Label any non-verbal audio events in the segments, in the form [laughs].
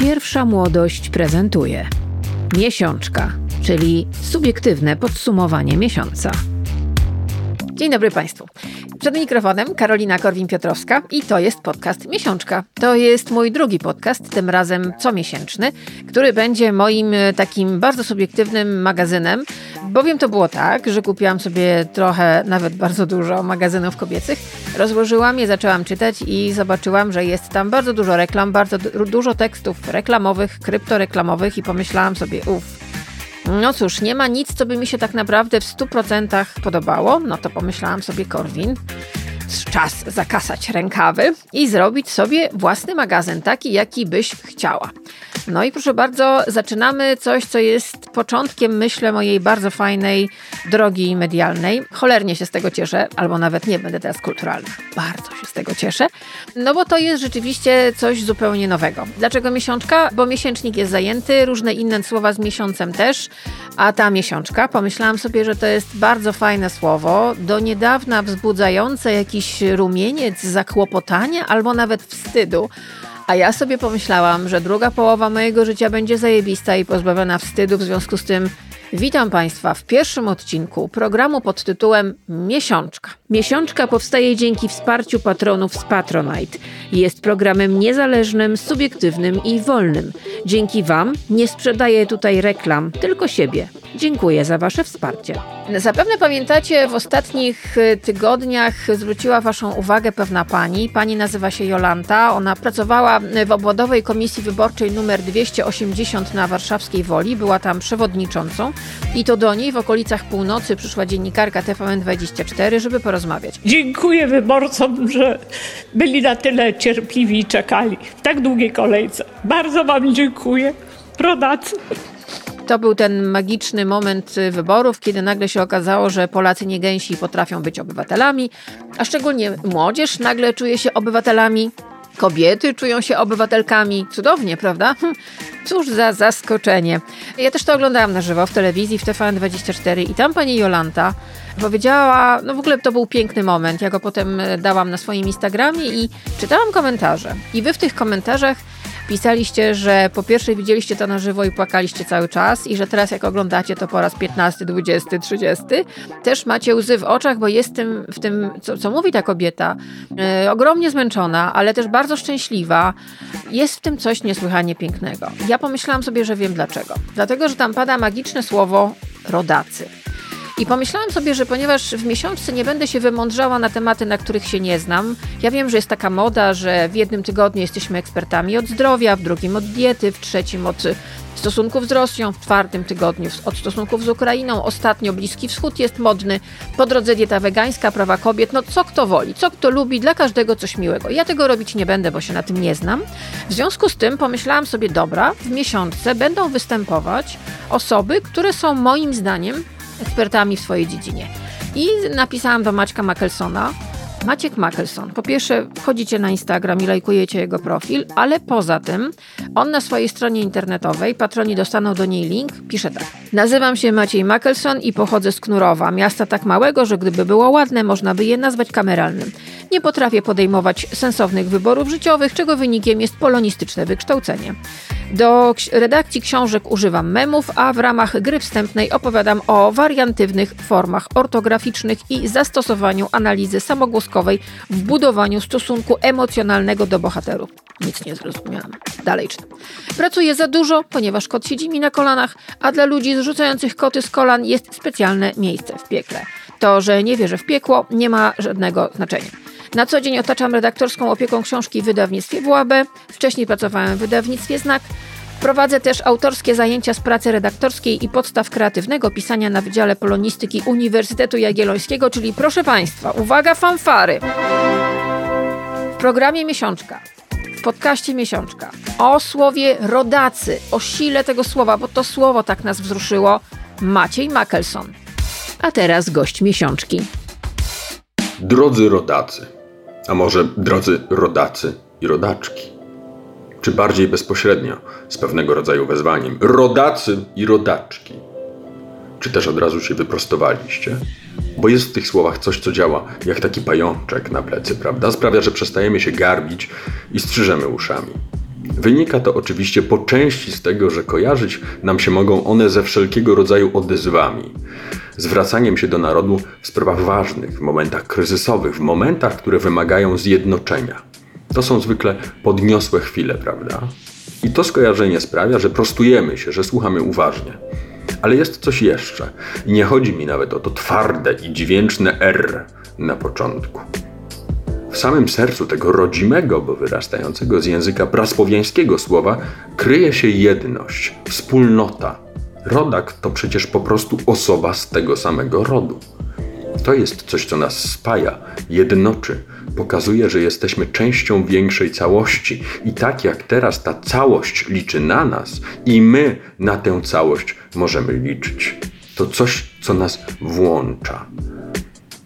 Pierwsza Młodość prezentuje Miesiączka, czyli subiektywne podsumowanie miesiąca. Dzień dobry Państwu. Przed mikrofonem Karolina Korwin-Piotrowska i to jest podcast Miesiączka. To jest mój drugi podcast, tym razem comiesięczny, który będzie moim e, takim bardzo subiektywnym magazynem, bowiem to było tak, że kupiłam sobie trochę, nawet bardzo dużo magazynów kobiecych, rozłożyłam je, zaczęłam czytać i zobaczyłam, że jest tam bardzo dużo reklam, bardzo dużo tekstów reklamowych, kryptoreklamowych i pomyślałam sobie, uff, no cóż, nie ma nic, co by mi się tak naprawdę w 100% podobało. No to pomyślałam sobie, Korwin, czas zakasać rękawy i zrobić sobie własny magazyn, taki jaki byś chciała. No i proszę bardzo, zaczynamy coś, co jest początkiem, myślę, mojej bardzo fajnej drogi medialnej. Cholernie się z tego cieszę, albo nawet nie będę teraz kulturalna. Bardzo się z tego cieszę, no bo to jest rzeczywiście coś zupełnie nowego. Dlaczego miesiączka? Bo miesięcznik jest zajęty, różne inne słowa z miesiącem też, a ta miesiączka, pomyślałam sobie, że to jest bardzo fajne słowo, do niedawna wzbudzające jakiś rumieniec zakłopotania albo nawet wstydu. A ja sobie pomyślałam, że druga połowa mojego życia będzie zajebista i pozbawiona wstydu, w związku z tym Witam Państwa w pierwszym odcinku programu pod tytułem Miesiączka. Miesiączka powstaje dzięki wsparciu patronów z Patronite. Jest programem niezależnym, subiektywnym i wolnym. Dzięki Wam nie sprzedaję tutaj reklam, tylko siebie. Dziękuję za Wasze wsparcie. Zapewne pamiętacie, w ostatnich y, tygodniach zwróciła Waszą uwagę pewna pani. Pani nazywa się Jolanta. Ona pracowała w obwodowej komisji wyborczej numer 280 na warszawskiej Woli. Była tam przewodniczącą. I to do niej w okolicach północy przyszła dziennikarka TVN24, żeby porozmawiać. Dziękuję wyborcom, że byli na tyle cierpliwi i czekali w tak długiej kolejce. Bardzo Wam dziękuję. Rodacy. To był ten magiczny moment wyborów, kiedy nagle się okazało, że Polacy nie gęsi potrafią być obywatelami, a szczególnie młodzież nagle czuje się obywatelami. Kobiety czują się obywatelkami. Cudownie, prawda? [laughs] Cóż za zaskoczenie. Ja też to oglądałam na żywo w telewizji, w TVN24 i tam pani Jolanta powiedziała, no w ogóle to był piękny moment. Ja go potem dałam na swoim Instagramie i czytałam komentarze. I wy w tych komentarzach Pisaliście, że po pierwsze widzieliście to na żywo i płakaliście cały czas i że teraz jak oglądacie to po raz 15, 20, 30, też macie łzy w oczach, bo jest w tym, co, co mówi ta kobieta, e, ogromnie zmęczona, ale też bardzo szczęśliwa. Jest w tym coś niesłychanie pięknego. Ja pomyślałam sobie, że wiem dlaczego. Dlatego, że tam pada magiczne słowo rodacy. I pomyślałam sobie, że ponieważ w miesiączce nie będę się wymądrzała na tematy, na których się nie znam, ja wiem, że jest taka moda, że w jednym tygodniu jesteśmy ekspertami od zdrowia, w drugim od diety, w trzecim od stosunków z Rosją, w czwartym tygodniu od stosunków z Ukrainą, ostatnio Bliski Wschód jest modny, po drodze dieta wegańska, prawa kobiet, no co kto woli, co kto lubi, dla każdego coś miłego. Ja tego robić nie będę, bo się na tym nie znam. W związku z tym pomyślałam sobie, dobra, w miesiączce będą występować osoby, które są moim zdaniem ekspertami w swojej dziedzinie. I napisałam do Maćka Makelsona, Maciek Makelson. Po pierwsze, wchodzicie na Instagram i lajkujecie jego profil, ale poza tym on na swojej stronie internetowej, patroni dostaną do niej link, pisze tak. Nazywam się Maciej Makelson i pochodzę z Knurowa, miasta tak małego, że gdyby było ładne, można by je nazwać kameralnym. Nie potrafię podejmować sensownych wyborów życiowych, czego wynikiem jest polonistyczne wykształcenie. Do redakcji książek używam memów, a w ramach gry wstępnej opowiadam o wariantywnych formach ortograficznych i zastosowaniu analizy w budowaniu stosunku emocjonalnego do bohaterów. Nic nie zrozumiałam. Dalej czytam. Pracuję za dużo, ponieważ kot siedzi mi na kolanach, a dla ludzi zrzucających koty z kolan jest specjalne miejsce w piekle. To, że nie wierzę w piekło, nie ma żadnego znaczenia. Na co dzień otaczam redaktorską opieką książki w wydawnictwie WAB. Wcześniej pracowałem w wydawnictwie Znak. Prowadzę też autorskie zajęcia z pracy redaktorskiej i podstaw kreatywnego pisania na Wydziale Polonistyki Uniwersytetu Jagiellońskiego, czyli proszę Państwa, uwaga, fanfary! W programie Miesiączka, w podcaście Miesiączka, o słowie rodacy, o sile tego słowa, bo to słowo tak nas wzruszyło, Maciej Makelson. A teraz gość Miesiączki. Drodzy rodacy, a może drodzy rodacy i rodaczki, czy bardziej bezpośrednio, z pewnego rodzaju wezwaniem, rodacy i rodaczki, czy też od razu się wyprostowaliście? Bo jest w tych słowach coś, co działa jak taki pajączek na plecy, prawda? Sprawia, że przestajemy się garbić i strzyżemy uszami. Wynika to oczywiście po części z tego, że kojarzyć nam się mogą one ze wszelkiego rodzaju odezwami, zwracaniem się do narodu w sprawach ważnych, w momentach kryzysowych, w momentach, które wymagają zjednoczenia. To są zwykle podniosłe chwile, prawda? I to skojarzenie sprawia, że prostujemy się, że słuchamy uważnie. Ale jest coś jeszcze. I nie chodzi mi nawet o to twarde i dźwięczne R na początku. W samym sercu tego rodzimego, bo wyrastającego z języka prasłowiańskiego słowa kryje się jedność, wspólnota. Rodak to przecież po prostu osoba z tego samego rodu. To jest coś, co nas spaja, jednoczy, pokazuje, że jesteśmy częścią większej całości. I tak jak teraz ta całość liczy na nas, i my na tę całość możemy liczyć. To coś, co nas włącza.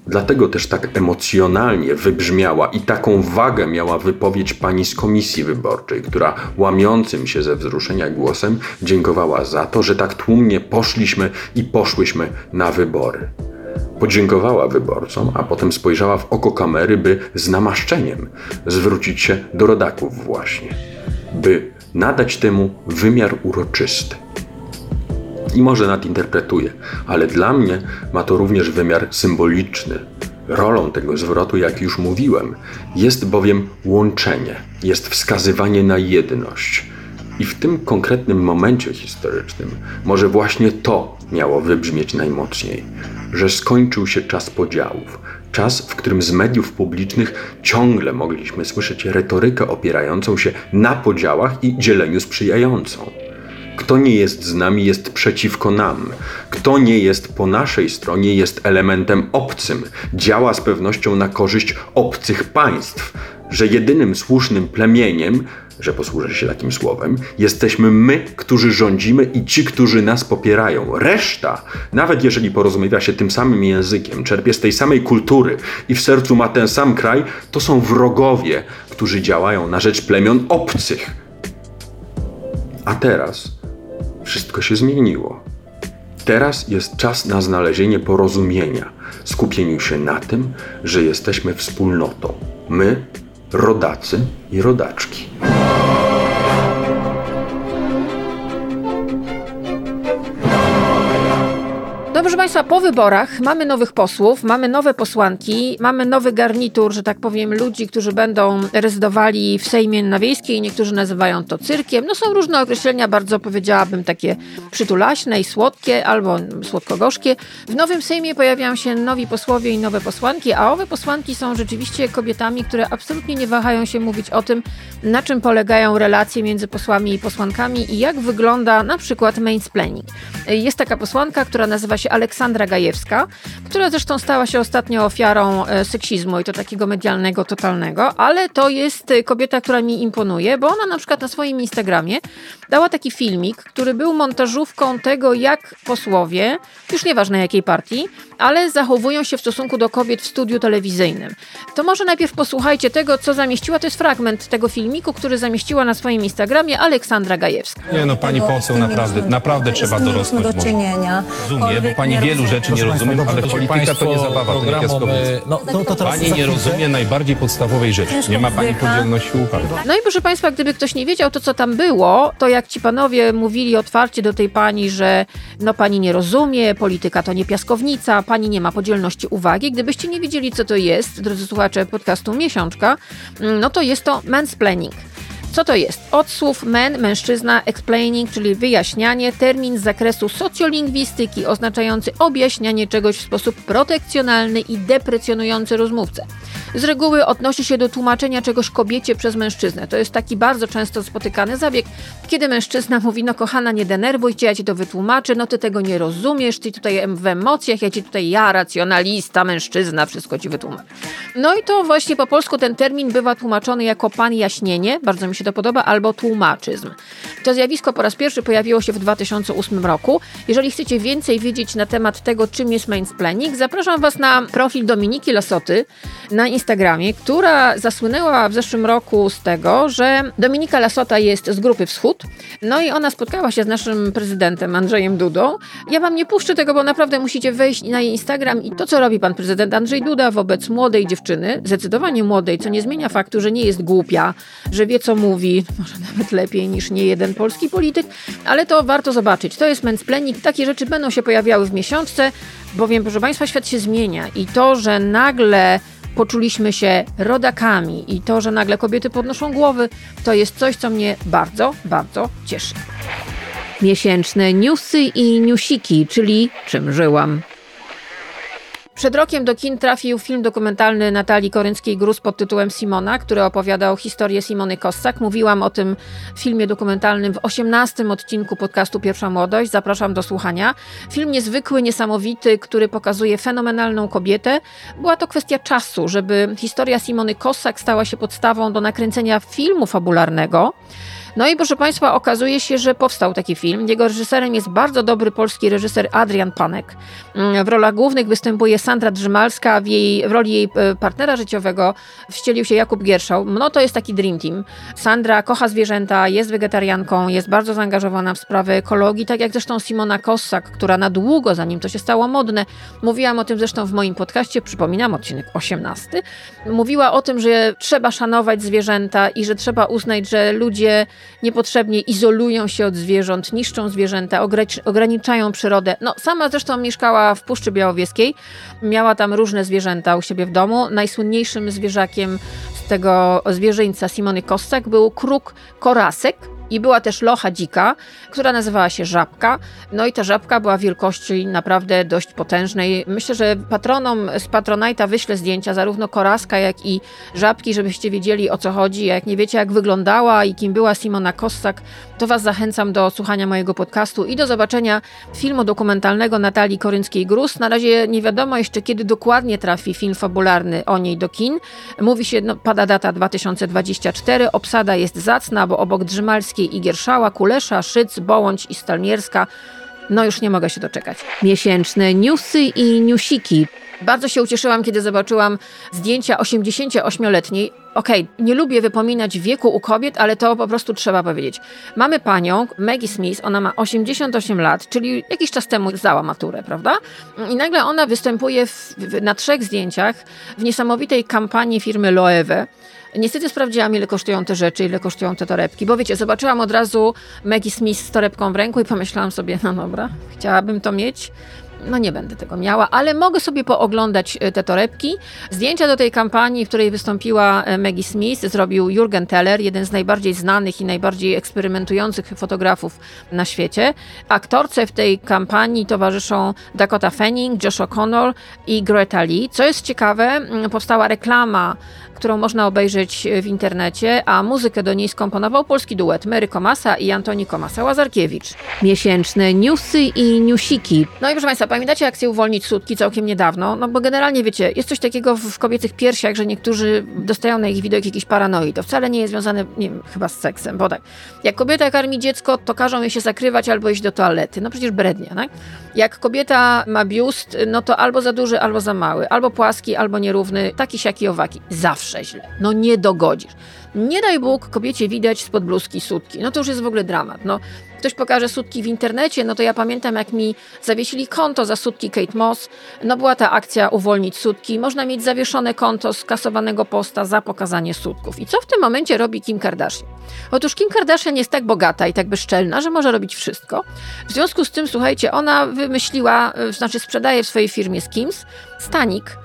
Dlatego też tak emocjonalnie wybrzmiała i taką wagę miała wypowiedź pani z komisji wyborczej, która łamiącym się ze wzruszenia głosem dziękowała za to, że tak tłumnie poszliśmy i poszłyśmy na wybory. Podziękowała wyborcom, a potem spojrzała w oko kamery, by z namaszczeniem zwrócić się do rodaków właśnie, by nadać temu wymiar uroczysty. I może nadinterpretuje, ale dla mnie ma to również wymiar symboliczny. Rolą tego zwrotu, jak już mówiłem, jest bowiem łączenie, jest wskazywanie na jedność. I w tym konkretnym momencie historycznym może właśnie to miało wybrzmieć najmocniej, że skończył się czas podziałów, czas, w którym z mediów publicznych ciągle mogliśmy słyszeć retorykę opierającą się na podziałach i dzieleniu sprzyjającą. Kto nie jest z nami, jest przeciwko nam. Kto nie jest po naszej stronie, jest elementem obcym. Działa z pewnością na korzyść obcych państw. Że jedynym słusznym plemieniem, że posłużę się takim słowem, jesteśmy my, którzy rządzimy i ci, którzy nas popierają. Reszta, nawet jeżeli porozumiewa się tym samym językiem, czerpie z tej samej kultury i w sercu ma ten sam kraj, to są wrogowie, którzy działają na rzecz plemion obcych. A teraz wszystko się zmieniło. Teraz jest czas na znalezienie porozumienia, skupieniu się na tym, że jesteśmy wspólnotą. My, rodacy i rodaczki. Proszę Państwa, po wyborach mamy nowych posłów, mamy nowe posłanki, mamy nowy garnitur, że tak powiem, ludzi, którzy będą rezydowali w Sejmie na Wiejskiej, niektórzy nazywają to cyrkiem. No są różne określenia, bardzo powiedziałabym takie przytulaśne i słodkie, albo słodko-gorzkie. W nowym Sejmie pojawiają się nowi posłowie i nowe posłanki, a owe posłanki są rzeczywiście kobietami, które absolutnie nie wahają się mówić o tym, na czym polegają relacje między posłami i posłankami i jak wygląda na przykład mansplaining. Jest taka posłanka, która nazywa się Aleksandra Gajewska, która zresztą stała się ostatnio ofiarą e, seksizmu i to takiego medialnego, totalnego, ale to jest e, kobieta, która mi imponuje, bo ona na przykład na swoim Instagramie dała taki filmik, który był montażówką tego, jak posłowie, już nieważne jakiej partii, ale zachowują się w stosunku do kobiet w studiu telewizyjnym. To może najpierw posłuchajcie tego, co zamieściła. To jest fragment tego filmiku, który zamieściła na swoim Instagramie Aleksandra Gajewska. Nie no, pani poseł, naprawdę, naprawdę trzeba dorosnąć. do czynienia. Rozumiem, bo pani wielu rzeczy nie rozumiem, ale polityka to nie zabawa, to nie piaskownica. No, no to teraz Pani nie rozumie najbardziej podstawowej rzeczy. Nie ma pani podzielności uwagi. No i proszę Państwa, gdyby ktoś nie wiedział to, co tam było, to jak ci panowie mówili otwarcie do tej pani, że no pani nie rozumie, polityka to nie piaskownica, pani nie ma podzielności uwagi. Gdybyście nie wiedzieli, co to jest, drodzy słuchacze podcastu Miesiączka, mm, no to jest to mansplaining. Co to jest? Od słów men, mężczyzna, explaining, czyli wyjaśnianie, termin z zakresu socjolingwistyki oznaczający objaśnianie czegoś w sposób protekcjonalny i deprecjonujący rozmówcę. Z reguły odnosi się do tłumaczenia czegoś kobiecie przez mężczyznę. To jest taki bardzo często spotykany zabieg, kiedy mężczyzna [laughs] mówi, no kochana, nie denerwuj cię, ja ci to wytłumaczę, no ty tego nie rozumiesz, ty tutaj w emocjach, ja ci tutaj, ja, racjonalista, mężczyzna, wszystko ci wytłumaczę. No i to właśnie po polsku ten termin bywa tłumaczony jako pan jaśnienie, bardzo mi się to podoba, albo tłumaczyzm. To zjawisko po raz pierwszy pojawiło się w 2008 roku. Jeżeli chcecie więcej wiedzieć na temat tego, czym jest mansplaining, zapraszam Was na profil Dominiki Lasoty na Instagramie, która zasłynęła w zeszłym roku z tego, że Dominika Lasota jest z grupy Wschód, no i ona spotkała się z naszym prezydentem Andrzejem Dudą. Ja Wam nie puszczę tego, bo naprawdę musicie wejść na jej Instagram i to, co robi pan prezydent Andrzej Duda wobec młodej dziewczyny, zdecydowanie młodej, co nie zmienia faktu, że nie jest głupia, że wie, co mówi, może nawet lepiej niż nie jeden polski polityk, ale to warto zobaczyć. To jest mansplaining. Takie rzeczy będą się pojawiały w miesiączce, bowiem, proszę Państwa, świat się zmienia i to, że nagle poczuliśmy się rodakami i to, że nagle kobiety podnoszą głowy, to jest coś, co mnie bardzo, bardzo cieszy. Miesięczne newsy i newsiki, czyli czym żyłam. Przed rokiem do kin trafił film dokumentalny Natalii Korynckiej-Gruz pod tytułem Simona, który opowiadał historię Simony Kossak. Mówiłam o tym filmie dokumentalnym w 18 odcinku podcastu Pierwsza Młodość. Zapraszam do słuchania. Film niezwykły, niesamowity, który pokazuje fenomenalną kobietę. Była to kwestia czasu, żeby historia Simony Kossak stała się podstawą do nakręcenia filmu fabularnego. No i proszę Państwa, okazuje się, że powstał taki film. Jego reżyserem jest bardzo dobry polski reżyser Adrian Panek. Mm, w rolach głównych występuje Sandra Drzymalska, w, jej, w roli jej e, partnera życiowego wcielił się Jakub Gierszał. No to jest taki dream team. Sandra kocha zwierzęta, jest wegetarianką, jest bardzo zaangażowana w sprawy ekologii, tak jak zresztą Simona Kossak, która na długo, zanim to się stało modne, mówiłam o tym zresztą w moim podcaście, przypominam, odcinek 18, mówiła o tym, że trzeba szanować zwierzęta i że trzeba uznać, że ludzie niepotrzebnie izolują się od zwierząt, niszczą zwierzęta, ograniczają przyrodę. No, sama zresztą mieszkała w Puszczy Białowieskiej, miała tam różne zwierzęta u siebie w domu. Najsłynniejszym zwierzakiem z tego zwierzyńca Simony Kostek był kruk korasek, i była też locha dzika, która nazywała się żabka. No i ta żabka była wielkości naprawdę dość potężnej. Myślę, że patronom z Patronite'a wyślę zdjęcia zarówno koraska, jak i żabki, żebyście wiedzieli o co chodzi. Jak nie wiecie, jak wyglądała i kim była Simona Kossak, to Was zachęcam do słuchania mojego podcastu i do zobaczenia filmu dokumentalnego Natalii Korynckiej-Grus. Na razie nie wiadomo jeszcze, kiedy dokładnie trafi film fabularny o niej do kin. Mówi się, no, pada data 2024, obsada jest zacna, bo obok Drzymalskiej i Gierszała, Kulesza, Szyc, Bołądź i Stalmierska. No już nie mogę się doczekać. Miesięczne newsy i newsiki. Bardzo się ucieszyłam, kiedy zobaczyłam zdjęcia 88-letniej. Okej, okay, nie lubię wypominać wieku u kobiet, ale to po prostu trzeba powiedzieć. Mamy panią, Maggie Smith, ona ma 88 lat, czyli jakiś czas temu zdała maturę, prawda? I nagle ona występuje w, w, na trzech zdjęciach w niesamowitej kampanii firmy Loewe. Niestety sprawdziłam, ile kosztują te rzeczy, ile kosztują te torebki, bo wiecie, zobaczyłam od razu Maggie Smith z torebką w ręku i pomyślałam sobie, no dobra, chciałabym to mieć no nie będę tego miała, ale mogę sobie pooglądać e, te torebki. Zdjęcia do tej kampanii, w której wystąpiła e, Maggie Smith, zrobił Jurgen Teller, jeden z najbardziej znanych i najbardziej eksperymentujących fotografów na świecie. Aktorce w tej kampanii towarzyszą Dakota Fanning, Josh O'Connor i Greta Lee. Co jest ciekawe, powstała reklama którą można obejrzeć w internecie, a muzykę do niej skomponował polski duet Mary Komasa i Antoni Komasa-Łazarkiewicz. Miesięczne newsy i newsiki. No i proszę Państwa, pamiętacie akcję Uwolnić Sutki całkiem niedawno? No bo generalnie wiecie, jest coś takiego w kobiecych piersiach, że niektórzy dostają na ich widok jakiś paranoi. To wcale nie jest związane, nie wiem, chyba z seksem, bo tak. Jak kobieta karmi dziecko, to każą jej się zakrywać albo iść do toalety. No przecież brednia, tak? Jak kobieta ma biust, no to albo za duży, albo za mały, albo płaski, albo nierówny, taki, siaki, owaki. Zawsze zawsze źle. No nie dogodzisz. Nie daj Bóg kobiecie widać spod bluzki sutki. No to już jest w ogóle dramat. No, ktoś pokaże sutki w internecie, no to ja pamiętam, jak mi zawiesili konto za sutki Kate Moss. No była ta akcja uwolnić sutki. Można mieć zawieszone konto z kasowanego posta za pokazanie sutków. I co w tym momencie robi Kim Kardashian? Otóż Kim Kardashian jest tak bogata i tak bezczelna, że może robić wszystko. W związku z tym, słuchajcie, ona wymyśliła, y, znaczy sprzedaje w swojej firmie Skims stanik,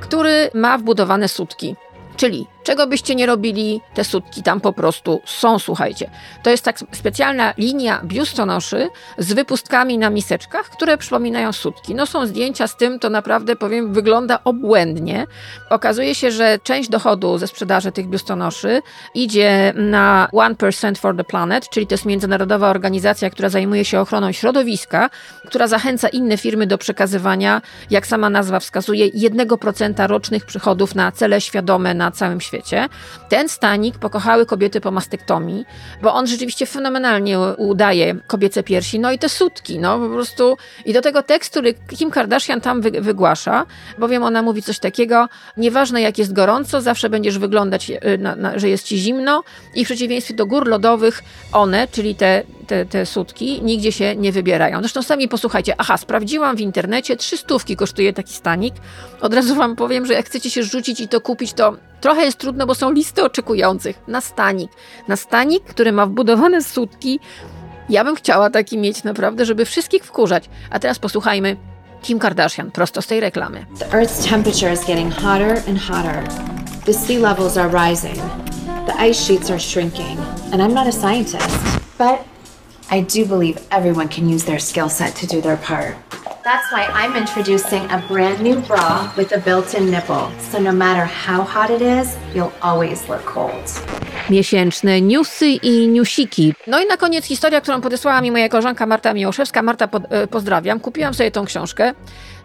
który ma wbudowane sutki. Czyli czego byście nie robili, te sutki tam po prostu są, słuchajcie. To jest tak specjalna linia biustonoszy z wypustkami na miseczkach, które przypominają sutki. No są zdjęcia z tym, to naprawdę powiem, wygląda obłędnie. Okazuje się, że część dochodu ze sprzedaży tych biustonoszy idzie na 1% for the Planet, czyli to jest międzynarodowa organizacja, która zajmuje się ochroną środowiska, która zachęca inne firmy do przekazywania, jak sama nazwa wskazuje, 1% rocznych przychodów na cele świadome na całym świecie świecie. Ten stanik pokochały kobiety po mastektomii, bo on rzeczywiście fenomenalnie udaje kobiece piersi, no i te sutki, no po prostu. I do tego tekst, który Kim Kardashian tam wy, wygłasza, bowiem ona mówi coś takiego, nieważne jak jest gorąco, zawsze będziesz wyglądać, y, na, na, że jest ci zimno i w przeciwieństwie do gór lodowych, one, czyli te, te, te sutki, nigdzie się nie wybierają. Zresztą sami posłuchajcie, aha, sprawdziłam w internecie, trzy stówki kosztuje taki stanik. Od razu wam powiem, że jak chcecie się rzucić i to kupić, to trochę jest trudno, bo są listy oczekujących na stanik. Na stanik, który ma wbudowane sutki. Ja bym chciała taki mieć naprawdę, żeby wszystkich wkurzać. A teraz posłuchajmy Kim Kardashian, prosto z tej reklamy. The Earth's temperature is getting hotter and hotter. The sea levels are rising. The ice sheets are shrinking. And I'm not a scientist, but I do believe everyone can use their skill set to do their part. That's why I'm introducing a brand new bra with a built-in nipple. So no matter how hot it is, you'll always look cold. Miesięczne newsy i newsiki. No i na koniec historia, którą podesłała mi moja koleżanka Marta Miłoszewska. Marta, e, pozdrawiam. Kupiłam sobie tą książkę.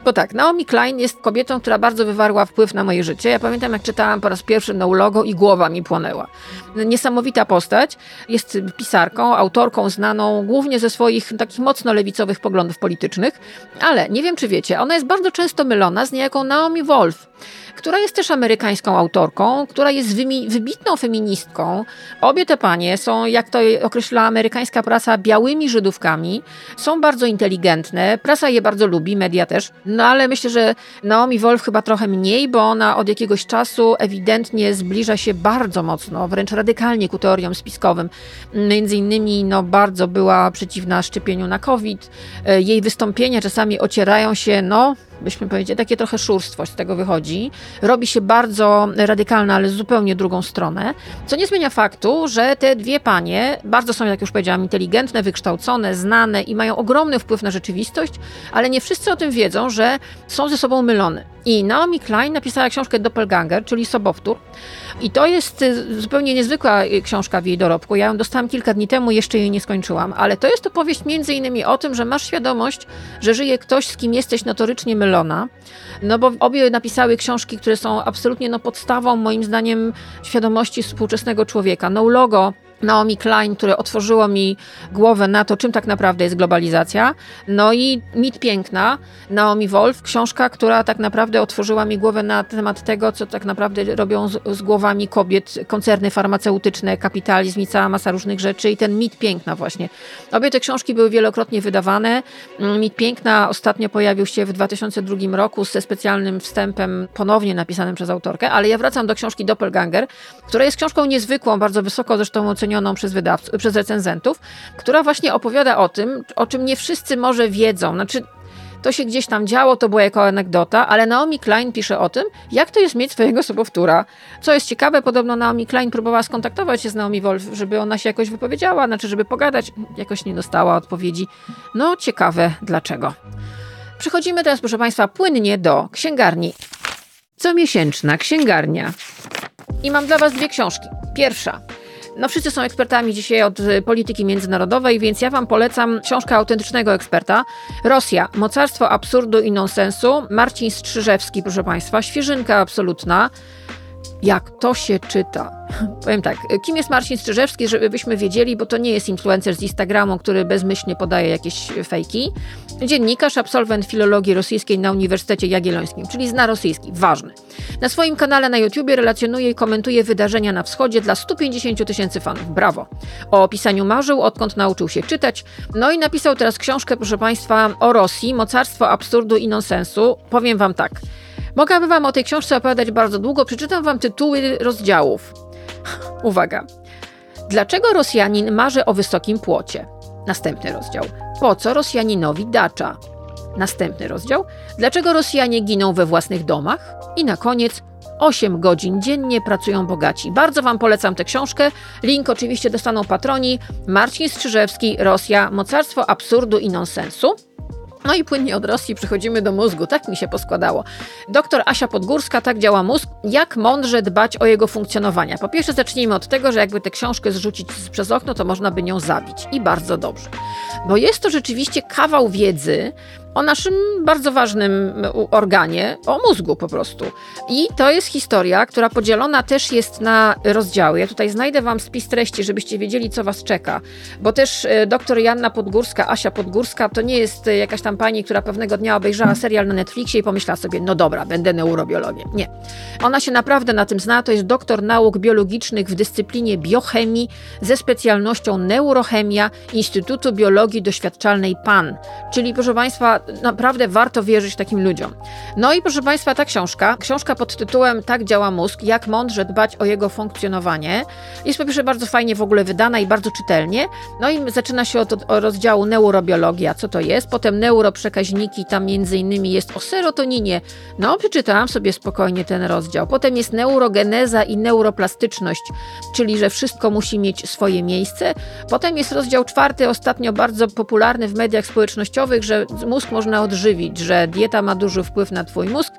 Bo tak, Naomi Klein jest kobietą, która bardzo wywarła wpływ na moje życie. Ja pamiętam, jak czytałam po raz pierwszy No Logo i głowa mi płonęła. Niesamowita postać. Jest pisarką, autorką znaną głównie ze swoich takich mocno lewicowych poglądów politycznych. Ale nie wiem, czy wiecie, ona jest bardzo często mylona z niejaką Naomi Wolf która jest też amerykańską autorką, która jest wybitną feministką. Obie te panie są, jak to określa amerykańska prasa, białymi Żydówkami. Są bardzo inteligentne, prasa je bardzo lubi, media też. No ale myślę, że Naomi Wolf chyba trochę mniej, bo ona od jakiegoś czasu ewidentnie zbliża się bardzo mocno, wręcz radykalnie ku teoriom spiskowym. Między innymi no, bardzo była przeciwna szczepieniu na COVID. E, jej wystąpienia czasami ocierają się, no byśmy powiedzieli, takie trochę szurstwo z tego wychodzi. Robi się bardzo radykalna, ale zupełnie drugą stronę, co nie zmienia faktu, że te dwie panie bardzo są, jak już powiedziałam, inteligentne, wykształcone, znane i mają ogromny wpływ na rzeczywistość, ale nie wszyscy o tym wiedzą, że są ze sobą mylone. I Naomi Klein napisała książkę Doppelganger, czyli Sobowtór. I to jest y, zupełnie niezwykła y, książka w jej dorobku. Ja ją dostałam kilka dni temu, jeszcze jej nie skończyłam, ale to jest opowieść między innymi o tym, że masz świadomość, że żyje ktoś, z kim jesteś notorycznie mylona. No bo obie napisały książki, które są absolutnie no, podstawą, moim zdaniem, świadomości współczesnego człowieka. No Logo Naomi Klein, które otworzyło mi głowę na to, czym tak naprawdę jest globalizacja. No i Mit Piękna, Naomi Wolf, książka, która tak naprawdę otworzyła mi głowę na temat tego, co tak naprawdę robią z, z głowami kobiet koncerny farmaceutyczne, kapitalizm i cała masa różnych rzeczy i ten Mit Piękna właśnie. Obie te książki były wielokrotnie wydawane. Mit Piękna ostatnio pojawił się w 2002 roku ze specjalnym wstępem ponownie napisanym przez autorkę, ale ja wracam do książki Doppelganger, która jest książką niezwykłą, bardzo wysoko zresztą ocenioną przez wydawców, przez recenzentów, która właśnie opowiada o tym, o czym nie wszyscy może wiedzą. Znaczy, to się gdzieś tam działo, to była jako anegdota, ale Naomi Klein pisze o tym, jak to jest mieć swojego sobowtóra. Co jest ciekawe, podobno Naomi Klein próbowała skontaktować się z Naomi Wolf, żeby ona się jakoś wypowiedziała, znaczy żeby pogadać, jakoś nie dostała odpowiedzi. No ciekawe, dlaczego. Przechodzimy teraz, proszę Państwa, płynnie do księgarni. Comiesięczna księgarnia. I mam dla Was dwie książki. Pierwsza no wszyscy są ekspertami dzisiaj od y, polityki międzynarodowej, więc ja wam polecam książkę autentycznego eksperta. Rosja, mocarstwo absurdu i nonsensu. Marcin Strzyżewski, proszę państwa, świeżynka absolutna. Jak to się czyta? [laughs] Powiem tak, kim jest Marcin Strzyżewski, żebyśmy wiedzieli, bo to nie jest influencer z Instagramu, który bezmyślnie podaje jakieś fejki. Dziennikarz, absolwent filologii rosyjskiej na Uniwersytecie Jagiellońskim, czyli zna rosyjski, ważny. Na swoim kanale na YouTubie relacjonuje i komentuje wydarzenia na wschodzie dla 150 tysięcy fanów. Brawo! O opisaniu marzył, odkąd nauczył się czytać. No i napisał teraz książkę, proszę Państwa, o Rosji, mocarstwo absurdu i nonsensu. Powiem Wam tak. Mogłabym Wam o tej książce opowiadać bardzo długo, przeczytam Wam tytuły rozdziałów. [laughs] Uwaga. Dlaczego Rosjanin marzy o wysokim płocie? Następny rozdział. Po co Rosjaninowi dacza? Następny rozdział. Dlaczego Rosjanie giną we własnych domach? I na koniec 8 godzin dziennie pracują bogaci. Bardzo Wam polecam tę książkę. Link oczywiście dostaną patroni. Marcin Strzyżewski, Rosja, mocarstwo absurdu i nonsensu. No i płynnie od Rosji przechodzimy do mózgu. Tak mi się poskładało. Doktor Asia Podgórska, tak działa mózg. Jak mądrze dbać o jego funkcjonowanie? Po pierwsze zacznijmy od tego, że jakby tę książkę zrzucić przez okno, to można by nią zabić. I bardzo dobrze. bo jest to rzeczywiście kawał wiedzy, o naszym bardzo ważnym organie, o mózgu po prostu. I to jest historia, która podzielona też jest na rozdziały. Ja tutaj znajdę Wam spis treści, żebyście wiedzieli, co Was czeka, bo też e, doktor Janna Podgórska, Asia Podgórska, to nie jest e, jakaś tam pani, która pewnego dnia obejrzała serial na Netflixie i pomyślała sobie, no dobra, będę neurobiologiem. Nie. Ona się naprawdę na tym zna, to jest doktor nauk biologicznych w dyscyplinie biochemii ze specjalnością neurochemia Instytutu Biologii Doświadczalnej PAN. Czyli, proszę Państwa, naprawdę warto wierzyć takim ludziom. No i proszę Państwa, ta książka, książka pod tytułem Tak działa mózg, jak mądrze dbać o jego funkcjonowanie, jest po pierwsze bardzo fajnie w ogóle wydana i bardzo czytelnie. No i zaczyna się od, od rozdziału neurobiologia, co to jest, potem neuroprzekaźniki, tam między innymi jest o serotoninie. No, przeczytałam sobie spokojnie ten rozdział. Potem jest neurogeneza i neuroplastyczność, czyli że wszystko musi mieć swoje miejsce. Potem jest rozdział czwarty, ostatnio bardzo popularny w mediach społecznościowych, że mózg można odżywić, że dieta ma duży wpływ na Twój mózg.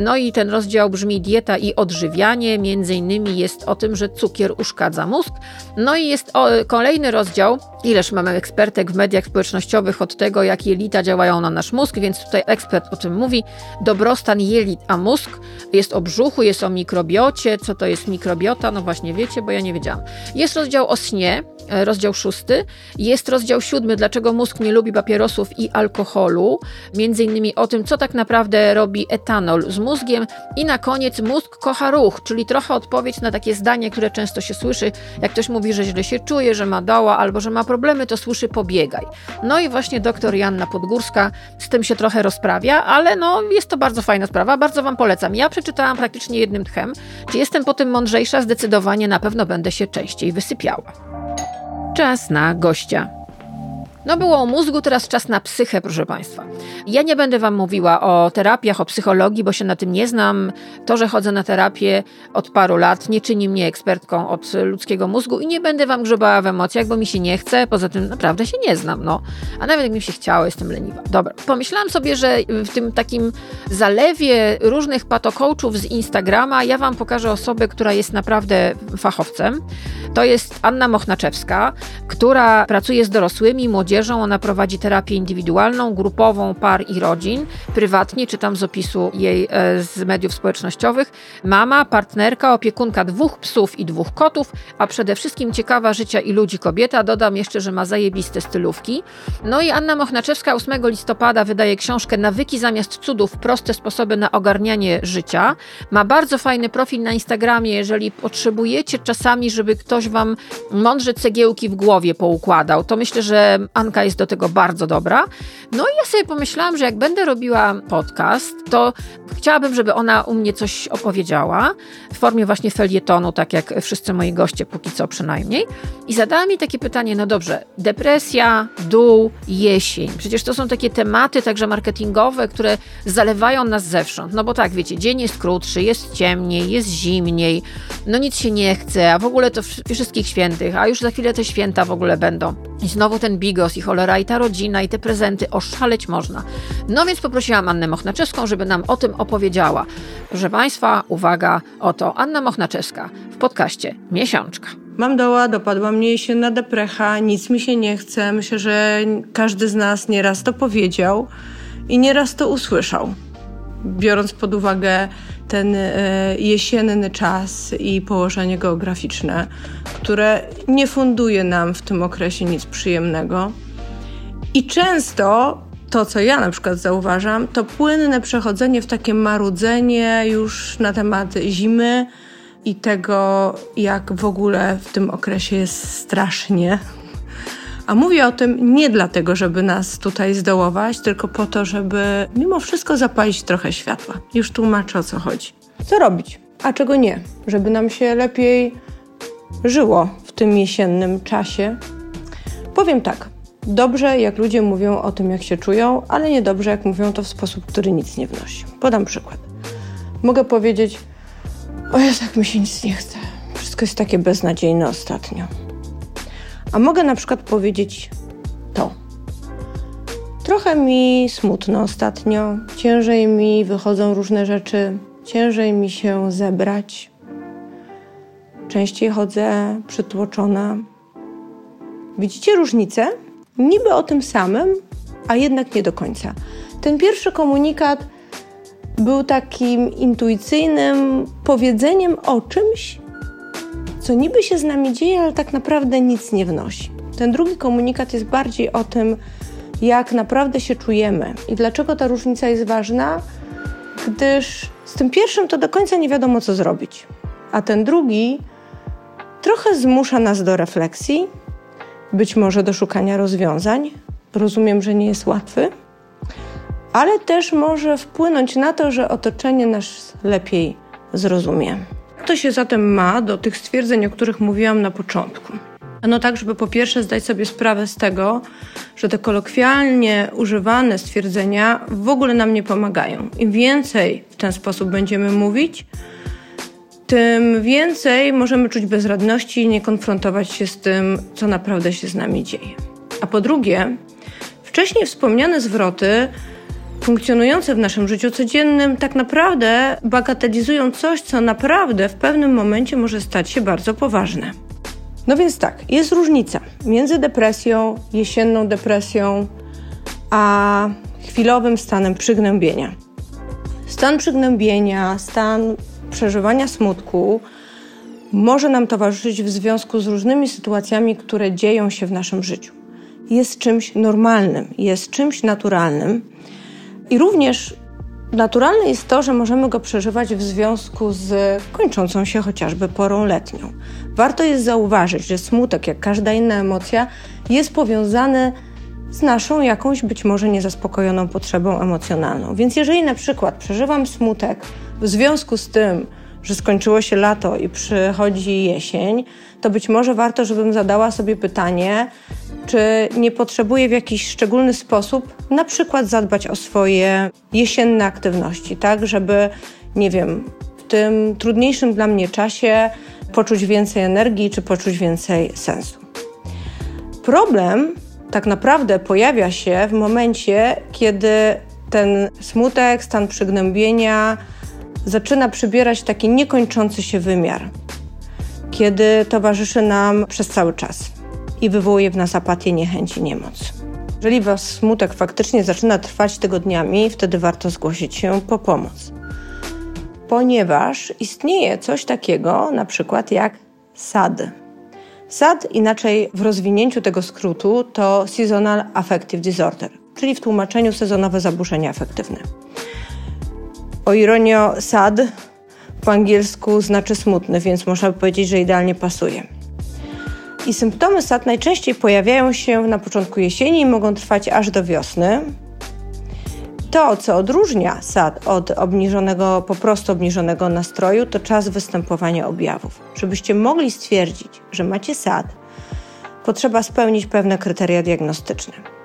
No i ten rozdział brzmi dieta i odżywianie. Między innymi jest o tym, że cukier uszkadza mózg. No i jest o, kolejny rozdział, ileż mamy ekspertek w mediach społecznościowych od tego, jak jelita działają na nasz mózg, więc tutaj ekspert o tym mówi. Dobrostan jelit, a mózg jest o brzuchu, jest o mikrobiocie. Co to jest mikrobiota? No właśnie wiecie, bo ja nie wiedziałam. Jest rozdział o śnie, rozdział szósty. Jest rozdział siódmy, dlaczego mózg nie lubi papierosów i alkoholu między innymi o tym, co tak naprawdę robi etanol z mózgiem i na koniec mózg kocha ruch, czyli trochę odpowiedź na takie zdanie, które często się słyszy, jak ktoś mówi, że źle się czuje, że ma doła albo że ma problemy, to słyszy pobiegaj. No i właśnie doktor Janna Podgórska z tym się trochę rozprawia, ale no jest to bardzo fajna sprawa, bardzo Wam polecam. Ja przeczytałam praktycznie jednym tchem. Czy jestem po tym mądrzejsza? Zdecydowanie na pewno będę się częściej wysypiała. Czas na gościa. No było o mózgu, teraz czas na psychę, proszę Państwa. Ja nie będę Wam mówiła o terapiach, o psychologii, bo się na tym nie znam. To, że chodzę na terapię od paru lat, nie czyni mnie ekspertką od ludzkiego mózgu i nie będę Wam grzebała w emocjach, bo mi się nie chce. Poza tym naprawdę się nie znam, no. A nawet jak mi się chciało, jestem leniwa. Dobra, pomyślałam sobie, że w tym takim zalewie różnych patokołczów z Instagrama ja Wam pokażę osobę, która jest naprawdę fachowcem. To jest Anna Mochnaczewska, która pracuje z dorosłymi, młodzieżą, młodzieżą. Ona prowadzi terapię indywidualną, grupową, par i rodzin. Prywatnie, czytam z opisu jej e, z mediów społecznościowych. Mama, partnerka, opiekunka dwóch psów i dwóch kotów, a przede wszystkim ciekawa życia i ludzi kobieta. Dodam jeszcze, że ma zajebiste stylówki. No i Anna Mochnaczewska 8 listopada wydaje książkę Nawyki zamiast cudów, proste sposoby na ogarnianie życia. Ma bardzo fajny profil na Instagramie, jeżeli potrzebujecie czasami, żeby ktoś wam mądrze cegiełki w głowie poukładał, to myślę, że Anka jest do tego bardzo dobra. No i ja sobie pomyślałam, że jak będę robiła podcast, to chciałabym, żeby ona u mnie coś opowiedziała w formie właśnie felietonu, tak jak wszyscy moi goście, póki co przynajmniej. I zadała mi takie pytanie, no dobrze, depresja, dół, jesień. Przecież to są takie tematy także marketingowe, które zalewają nas zewsząd. No bo tak, wiecie, dzień jest krótszy, jest ciemniej, jest zimniej, no nic się nie chce, a w ogóle to wszystkich świętych, a już za chwilę te święta w ogóle będą. I znowu ten bigos i cholera i ta rodzina i te prezenty, oszaleć można. No więc poprosiłam Annę Mochnaczewską, żeby nam o tym opowiedziała. Proszę Państwa, uwaga, oto Anna Mochnaczewska w podcaście Miesiączka. Mam doła, dopadła mnie jesienna deprecha, nic mi się nie chce. Myślę, że każdy z nas nieraz to powiedział i nieraz to usłyszał. Biorąc pod uwagę ten e, jesienny czas i położenie geograficzne, które nie funduje nam w tym okresie nic przyjemnego. I często to, co ja na przykład zauważam, to płynne przechodzenie w takie marudzenie już na temat zimy i tego, jak w ogóle w tym okresie jest strasznie. A mówię o tym nie dlatego, żeby nas tutaj zdołować, tylko po to, żeby mimo wszystko zapalić trochę światła. Już tłumaczę o co chodzi. Co robić, a czego nie, żeby nam się lepiej żyło w tym jesiennym czasie? Powiem tak. Dobrze, jak ludzie mówią o tym, jak się czują, ale niedobrze, jak mówią to w sposób, który nic nie wnosi. Podam przykład. Mogę powiedzieć: O jest, jak mi się nic nie chce. Wszystko jest takie beznadziejne ostatnio. A mogę na przykład powiedzieć to. Trochę mi smutno ostatnio, ciężej mi wychodzą różne rzeczy, ciężej mi się zebrać. Częściej chodzę przytłoczona. Widzicie różnicę? niby o tym samym, a jednak nie do końca. Ten pierwszy komunikat był takim intuicyjnym powiedzeniem o czymś, co niby się z nami dzieje, ale tak naprawdę nic nie wnosi. Ten drugi komunikat jest bardziej o tym, jak naprawdę się czujemy i dlaczego ta różnica jest ważna, gdyż z tym pierwszym to do końca nie wiadomo, co zrobić, a ten drugi trochę zmusza nas do refleksji, być może do szukania rozwiązań. Rozumiem, że nie jest łatwy, ale też może wpłynąć na to, że otoczenie nas lepiej zrozumie. To się zatem ma do tych stwierdzeń, o których mówiłam na początku? No tak, żeby po pierwsze zdać sobie sprawę z tego, że te kolokwialnie używane stwierdzenia w ogóle nam nie pomagają. Im więcej w ten sposób będziemy mówić, tym więcej możemy czuć bezradności i nie konfrontować się z tym, co naprawdę się z nami dzieje. A po drugie, wcześniej wspomniane zwroty funkcjonujące w naszym życiu codziennym tak naprawdę bagatelizują coś, co naprawdę w pewnym momencie może stać się bardzo poważne. No więc tak, jest różnica między depresją, jesienną depresją, a chwilowym stanem przygnębienia. Stan przygnębienia, stan przeżywania smutku może nam towarzyszyć w związku z różnymi sytuacjami, które dzieją się w naszym życiu. Jest czymś normalnym, jest czymś naturalnym i również naturalne jest to, że możemy go przeżywać w związku z kończącą się chociażby porą letnią. Warto jest zauważyć, że smutek, jak każda inna emocja, jest powiązany z naszą jakąś być może niezaspokojoną potrzebą emocjonalną. Więc jeżeli na przykład przeżywam smutek w związku z tym, że skończyło się lato i przychodzi jesień, to być może warto, żebym zadała sobie pytanie, czy nie potrzebuję w jakiś szczególny sposób na przykład zadbać o swoje jesienne aktywności, tak, żeby, nie wiem, w tym trudniejszym dla mnie czasie poczuć więcej energii czy poczuć więcej sensu. Problem tak naprawdę pojawia się w momencie, kiedy ten smutek, stan przygnębienia zaczyna przybierać taki niekończący się wymiar, kiedy towarzyszy nam przez cały czas i wywołuje w nas apatię, niechęć i niemoc. Jeżeli was smutek faktycznie zaczyna trwać tygodniami, wtedy warto zgłosić się po pomoc. Ponieważ istnieje coś takiego, na przykład jak SAD. SAD, inaczej w rozwinięciu tego skrótu, to Seasonal Affective Disorder, czyli w tłumaczeniu sezonowe zaburzenia afektywne. O ironio, SAD po angielsku znaczy smutny, więc można by powiedzieć, że idealnie pasuje. I symptomy SAD najczęściej pojawiają się na początku jesieni i mogą trwać aż do wiosny. To, co odróżnia SAD od obniżonego, po prostu obniżonego nastroju, to czas występowania objawów. Żebyście mogli stwierdzić, że macie SAD, potrzeba spełnić pewne kryteria diagnostyczne.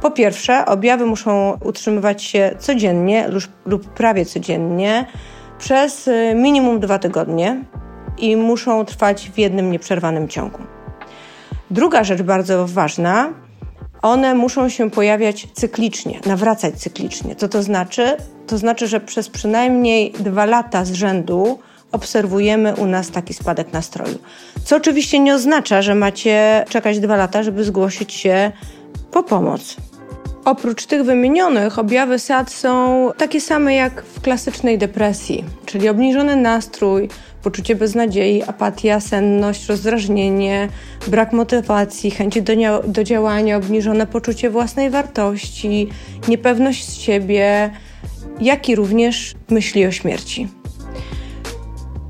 Po pierwsze, objawy muszą utrzymywać się codziennie lub, prawie codziennie przez y, minimum dwa tygodnie i muszą trwać w jednym nieprzerwanym ciągu. Druga rzecz bardzo ważna, one muszą się pojawiać cyklicznie, nawracać cyklicznie. Co to znaczy? To znaczy, że przez przynajmniej dwa lata z rzędu obserwujemy u nas taki spadek nastroju. Co oczywiście nie oznacza, że macie czekać dwa lata, żeby zgłosić się po pomoc. Oprócz tych wymienionych, objawy SAD są takie same jak w klasycznej depresji, czyli obniżony nastrój, poczucie beznadziei, apatia, senność, rozdrażnienie, brak motywacji, chęci do, do działania, obniżone poczucie własnej wartości, niepewność siebie, jak i również myśli o śmierci.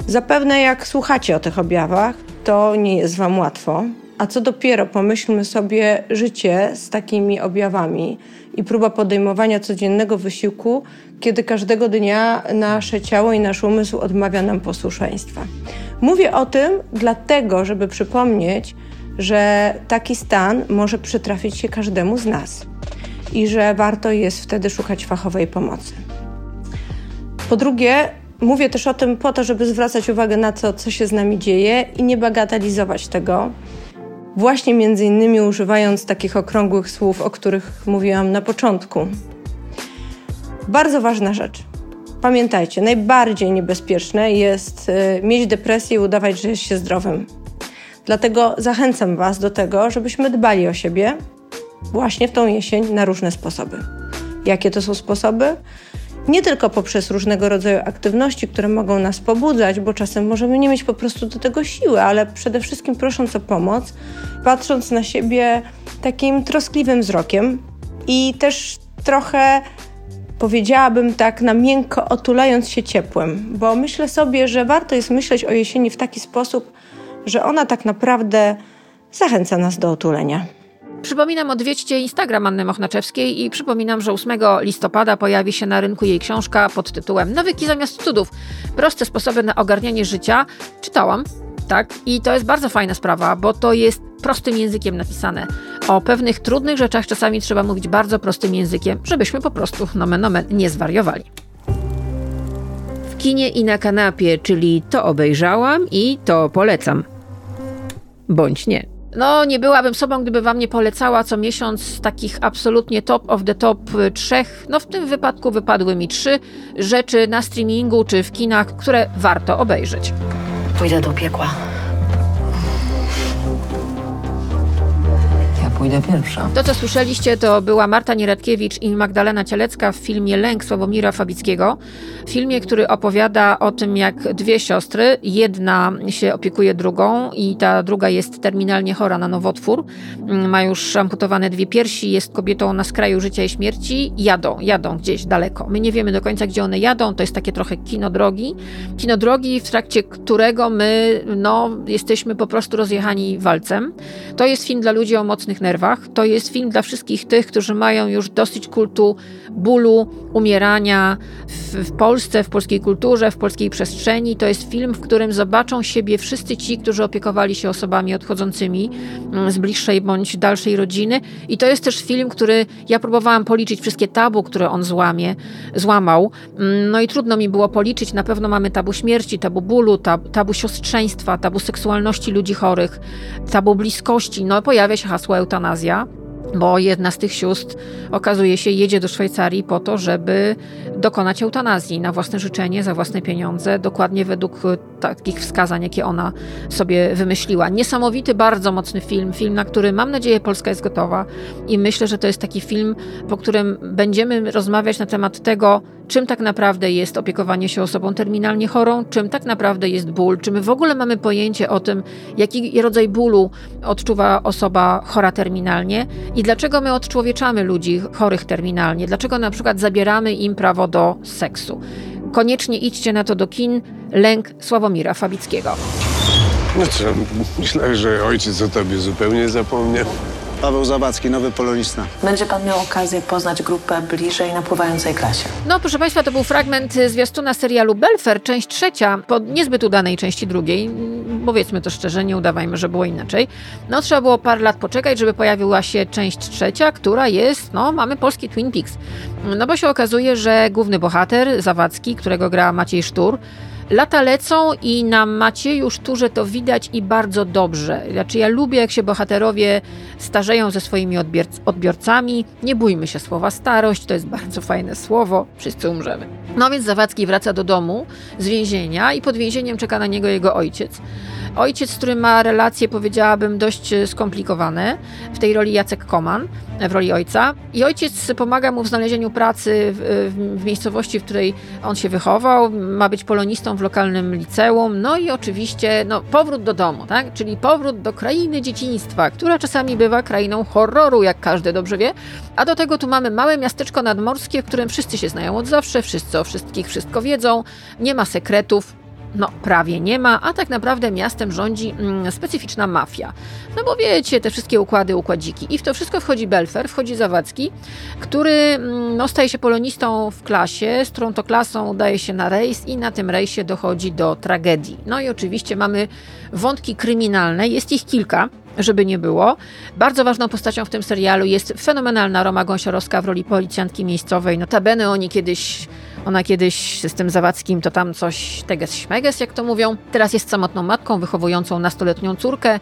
Zapewne jak słuchacie o tych objawach, to nie jest Wam łatwo, a co dopiero pomyślmy sobie życie z takimi objawami i próba podejmowania codziennego wysiłku, kiedy każdego dnia nasze ciało i nasz umysł odmawia nam posłuszeństwa. Mówię o tym dlatego, żeby przypomnieć, że taki stan może przytrafić się każdemu z nas i że warto jest wtedy szukać fachowej pomocy. Po drugie, mówię też o tym po to, żeby zwracać uwagę na to, co się z nami dzieje i nie bagatelizować tego, właśnie między innymi używając takich okrągłych słów, o których mówiłam na początku. Bardzo ważna rzecz. Pamiętajcie, najbardziej niebezpieczne jest y, mieć depresję i udawać, że jest się zdrowym. Dlatego zachęcam Was do tego, żebyśmy dbali o siebie właśnie w tą jesień na różne sposoby. Jakie to są sposoby? Nie tylko poprzez różnego rodzaju aktywności, które mogą nas pobudzać, bo czasem możemy nie mieć po prostu do tego siły, ale przede wszystkim prosząc o pomoc, patrząc na siebie takim troskliwym wzrokiem i też trochę powiedziałabym tak na miękko otulając się ciepłem, bo myślę sobie, że warto jest myśleć o jesieni w taki sposób, że ona tak naprawdę zachęca nas do otulenia. Przypominam, odwiedźcie Instagram Anny Mochnaczewskiej i przypominam, że 8 listopada pojawi się na rynku jej książka pod tytułem Nawyki zamiast cudów. Proste sposoby na ogarnianie życia. Czytałam, tak? I to jest bardzo fajna sprawa, bo to jest prostym językiem napisane. O pewnych trudnych rzeczach czasami trzeba mówić bardzo prostym językiem, żebyśmy po prostu nomen omen nie zwariowali. W kinie i na kanapie, czyli to obejrzałam i to polecam. Bądź nie. No, nie byłabym sobą, gdyby wam nie polecała co miesiąc takich absolutnie top of the top trzech, no w tym wypadku wypadły mi trzy rzeczy na streamingu czy w kinach, które warto obejrzeć. Pójdę do piekła. Pójdę pierwsza. To, co słyszeliście, to była Marta Nieradkiewicz i Magdalena Cielecka w filmie Lęk Sławomira Fabickiego. Filmie, który opowiada o tym, jak dwie siostry, jedna się opiekuje drugą i ta druga jest terminalnie chora na nowotwór, ma już amputowane dwie piersi, jest kobietą na skraju życia i śmierci, jadą, jadą gdzieś daleko. My nie wiemy do końca, gdzie one jadą, to jest takie trochę kino drogi. Kino drogi, w trakcie którego my, no, jesteśmy po prostu rozjechani walcem. To jest film dla ludzi o mocnych nerwach, to jest film dla wszystkich tych, którzy mają już dosyć kultu bólu, umierania w, w Polsce, w polskiej kulturze, w polskiej przestrzeni. To jest film, w którym zobaczą siebie wszyscy ci, którzy opiekowali się osobami odchodzącymi mm, z bliższej bądź dalszej rodziny. I to jest też film, który ja próbowałam policzyć wszystkie tabu, które on złamie, złamał. Mm, No i trudno mi było policzyć. Na pewno mamy tabu śmierci, tabu bólu, tabu, tabu siostrzeństwa, tabu seksualności ludzi chorych, tabu bliskości. No pojawia się hasło eutanazja bo jedna z tych sióstr okazuje się jedzie do Szwajcarii po to, żeby dokonać eutanazji na własne życzenie, za własne pieniądze, dokładnie według e, takich wskazań, jakie ona sobie wymyśliła. Niesamowity, bardzo mocny film, film, na który mam nadzieję Polska jest gotowa i myślę, że to jest taki film, po którym będziemy rozmawiać na temat tego, czym tak naprawdę jest opiekowanie się osobą terminalnie chorą, czym tak naprawdę jest ból, czy my w ogóle mamy pojęcie o tym, jaki rodzaj bólu odczuwa osoba chora terminalnie i dlaczego my odczłowieczamy ludzi chorych terminalnie, dlaczego na przykład zabieramy im prawo do seksu. Koniecznie idźcie na to do kin. Lęk Sławomira Fabickiego. No co, myślałem, że ojciec o tobie zupełnie zapomniał. Paweł Zawadzki, nowy polonista. Będzie pan miał okazję poznać grupę bliżej na pływającej klasie. No, proszę Państwa, to był fragment zwiastuna serialu Belfer, część trzecia, po niezbyt udanej części drugiej. Powiedzmy to szczerze, nie udawajmy, że było inaczej. No, trzeba było parę lat poczekać, żeby pojawiła się część trzecia, która jest, no, mamy polski Twin Peaks. No, bo się okazuje, że główny bohater, Zawadzki, którego gra Maciej Sztur, Lata lecą i na Macieju Szturze to widać i bardzo dobrze. Znaczy ja lubię, jak się bohaterowie starzeją ze swoimi odbior- odbiorcami. Nie bójmy się słowa starość, to jest bardzo fajne słowo. Wszyscy umrzemy. No więc Zawadzki wraca do domu z więzienia i pod więzieniem czeka na niego jego ojciec. Ojciec, z którym ma relacje, powiedziałabym, dość skomplikowane. W tej roli Jacek Koman, w roli ojca. I ojciec pomaga mu w znalezieniu pracy w, w, w miejscowości, w której on się wychował. Ma być polonistą w lokalnym liceum. No i oczywiście no, powrót do domu, tak? czyli powrót do krainy dzieciństwa, która czasami bywa krainą horroru, jak każdy dobrze wie. A do tego tu mamy małe miasteczko nadmorskie, w którym wszyscy się znają od zawsze, wszyscy o wszystkich wszystko wiedzą, nie ma sekretów, no, prawie nie ma, a tak naprawdę miastem rządzi mm, specyficzna mafia. No bo wiecie, te wszystkie układy, układziki. I w to wszystko wchodzi Belfer, wchodzi Zawadzki, który mm, no, staje się polonistą w klasie, z którą to klasą udaje się na rejs i na tym rejsie dochodzi do tragedii. No i oczywiście mamy wątki kryminalne, jest ich kilka żeby nie było. Bardzo ważną postacią w tym serialu jest fenomenalna Roma Gąsiorowska w roli policjantki miejscowej. Notabene oni kiedyś, ona kiedyś z tym Zawadzkim to tam coś teges śmeges, jak to mówią. Teraz jest samotną matką wychowującą nastoletnią córkę,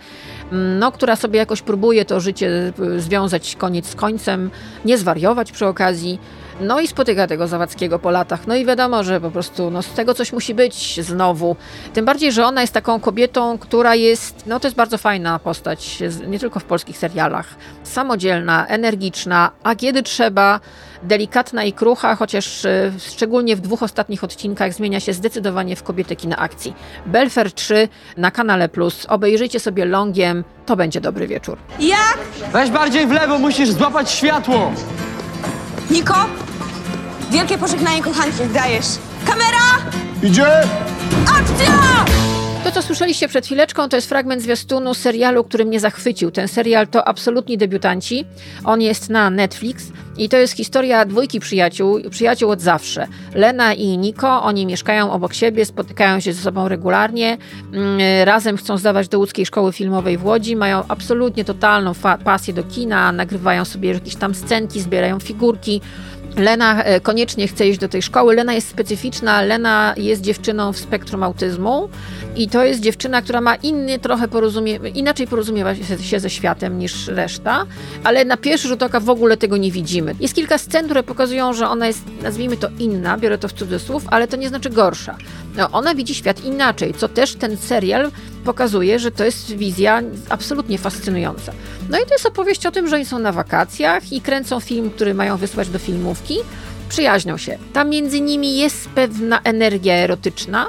no, która sobie jakoś próbuje to życie y, związać koniec z końcem, nie zwariować przy okazji. No i spotyka tego Zawadzkiego po latach. No i wiadomo, że po prostu no, z tego coś musi być znowu. Tym bardziej, że ona jest taką kobietą, która jest, no to jest bardzo fajna postać nie tylko w polskich serialach. Samodzielna, energiczna, a kiedy trzeba, delikatna i krucha, chociaż e, szczególnie w dwóch ostatnich odcinkach zmienia się zdecydowanie w kobietę kina akcji. Belfer 3 na kanale Plus. Obejrzyjcie sobie longiem, to będzie dobry wieczór. Jak? Weź bardziej w lewo, musisz złapać światło. Niko? Wielkie pożegnanie kochanki dajesz. Kamera! Idzie! Akcja! To, co słyszeliście przed chwileczką, to jest fragment zwiastunu serialu, który mnie zachwycił. Ten serial to absolutni debiutanci. On jest na Netflix i to jest historia dwójki przyjaciół, przyjaciół od zawsze. Lena i Niko, oni mieszkają obok siebie, spotykają się ze sobą regularnie, mm, razem chcą zdawać do łódzkiej szkoły filmowej w Łodzi, mają absolutnie totalną pasję do kina, nagrywają sobie jakieś tam scenki, zbierają figurki. Lena e, koniecznie chce iść do tej szkoły. Lena jest specyficzna. Lena jest dziewczyną w spektrum autyzmu i to jest dziewczyna, która ma inny trochę porozumie, inaczej porozumiewa się ze światem niż reszta, ale na pierwszy rzut oka w ogóle tego nie widzimy. Jest kilka scen, które pokazują, że ona jest, nazwijmy to inna, biorę to w cudzysłów, ale to nie znaczy gorsza. No, ona widzi świat inaczej, co też ten serial pokazuje, że to jest wizja absolutnie fascynująca. No i to jest opowieść o tym, że oni są na wakacjach i kręcą film, który mają wysłać do filmówki. Przyjaźnią się. Tam między nimi jest pewna energia erotyczna,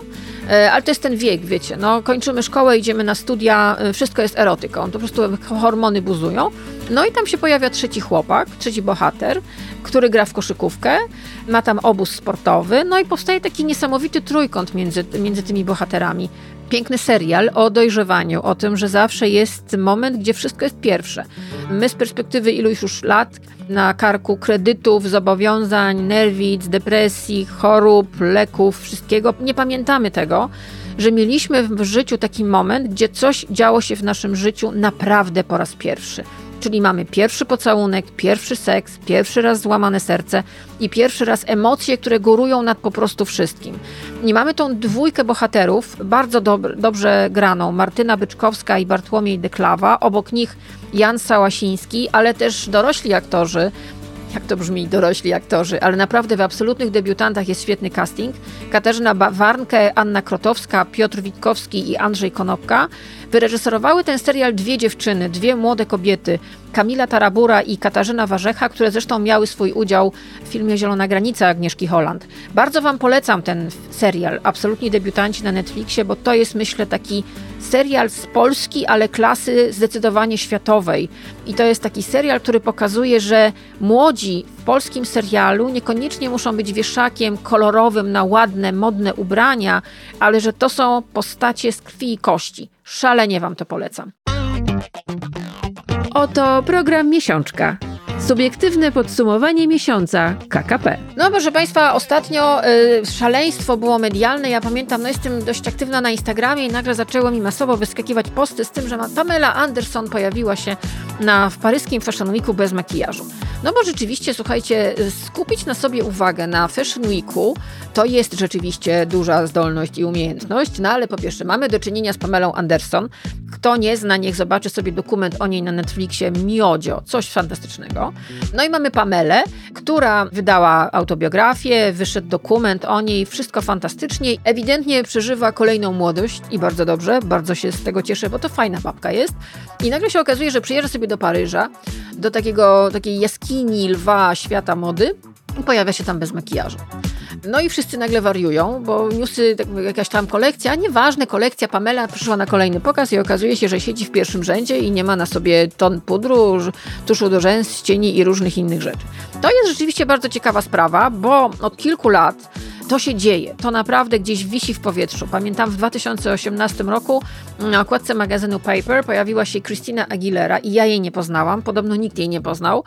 e, ale to jest ten wiek, wiecie. No, kończymy szkołę, idziemy na studia, e, wszystko jest erotyką, to po prostu hormony buzują. No i tam się pojawia trzeci chłopak, trzeci bohater, który gra w koszykówkę, ma tam obóz sportowy, no i powstaje taki niesamowity trójkąt między, między tymi bohaterami piękny serial o dojrzewaniu, o tym, że zawsze jest moment, gdzie wszystko jest pierwsze. My z perspektywy iluś już lat na karku kredytów, zobowiązań, nerwic, depresji, chorób, leków, wszystkiego, nie pamiętamy tego, że mieliśmy w życiu taki moment, gdzie coś działo się w naszym życiu naprawdę po raz pierwszy. Czyli mamy pierwszy pocałunek, pierwszy seks, pierwszy raz złamane serce i pierwszy raz emocje, które górują nad po prostu wszystkim. I mamy tą dwójkę bohaterów, bardzo dob dobrze graną, Martyna Byczkowska i Bartłomiej Deklawa, obok nich Jan Sałasiński, ale też dorośli aktorzy, jak to brzmi, dorośli aktorzy, ale naprawdę w absolutnych debiutantach jest świetny casting. Katarzyna Warnke, Anna Krotowska, Piotr Witkowski i Andrzej Konopka wyreżyserowały ten serial dwie dziewczyny, dwie młode kobiety, Kamila Tarabura i Katarzyna Warzecha, które zresztą miały swój udział w filmie Zielona Granica Agnieszki Holland. Bardzo Wam polecam ten serial, absolutnie debiutanci na Netflixie, bo to jest myślę taki serial z Polski, ale klasy zdecydowanie światowej. I to jest taki serial, który pokazuje, że młodzi w polskim serialu niekoniecznie muszą być wieszakiem kolorowym na ładne, modne ubrania, ale że to są postacie z krwi i kości. Szalenie Wam to polecam. Oto program Miesiączka. Subiektywne podsumowanie miesiąca KKP. No proszę Państwa, ostatnio y, szaleństwo było medialne. Ja pamiętam, no jestem dość aktywna na Instagramie i nagle zaczęło mi masowo wyskakiwać posty z tym, że Pamela Anderson pojawiła się na, w paryskim Fashion Weeku bez makijażu. No bo rzeczywiście, słuchajcie, skupić na sobie uwagę na Fashion Weeku to jest rzeczywiście duża zdolność i umiejętność, no ale po pierwsze mamy do czynienia z Pamelą Anderson. Kto nie zna, niech zobaczy sobie dokument o niej na Netflixie Miodzio, coś fantastycznego. No i mamy Pamelę, która wydała autobiografię, wyszedł dokument o niej, wszystko fantastycznie. Ewidentnie przeżywa kolejną młodość i bardzo dobrze, bardzo się z tego cieszę, bo to fajna babka jest. I nagle się okazuje, że przyjeżdża sobie do Paryża, do takiego, takiej jaskini lwa świata mody pojawia się tam bez makijażu. No i wszyscy nagle wariują, bo newsy, tak, jakaś tam kolekcja, nieważne, kolekcja Pamela przyszła na kolejny pokaz i okazuje się, że siedzi w pierwszym rzędzie i nie ma na sobie ton pudru, tuszu do rzęs, cieni i różnych innych rzeczy. To jest rzeczywiście bardzo ciekawa sprawa, bo od kilku lat to się dzieje. To naprawdę gdzieś wisi w powietrzu. Pamiętam w 2018 roku na okładce magazynu Paper pojawiła się Christina Aguilera i ja jej nie poznałam. Podobno nikt jej nie poznał.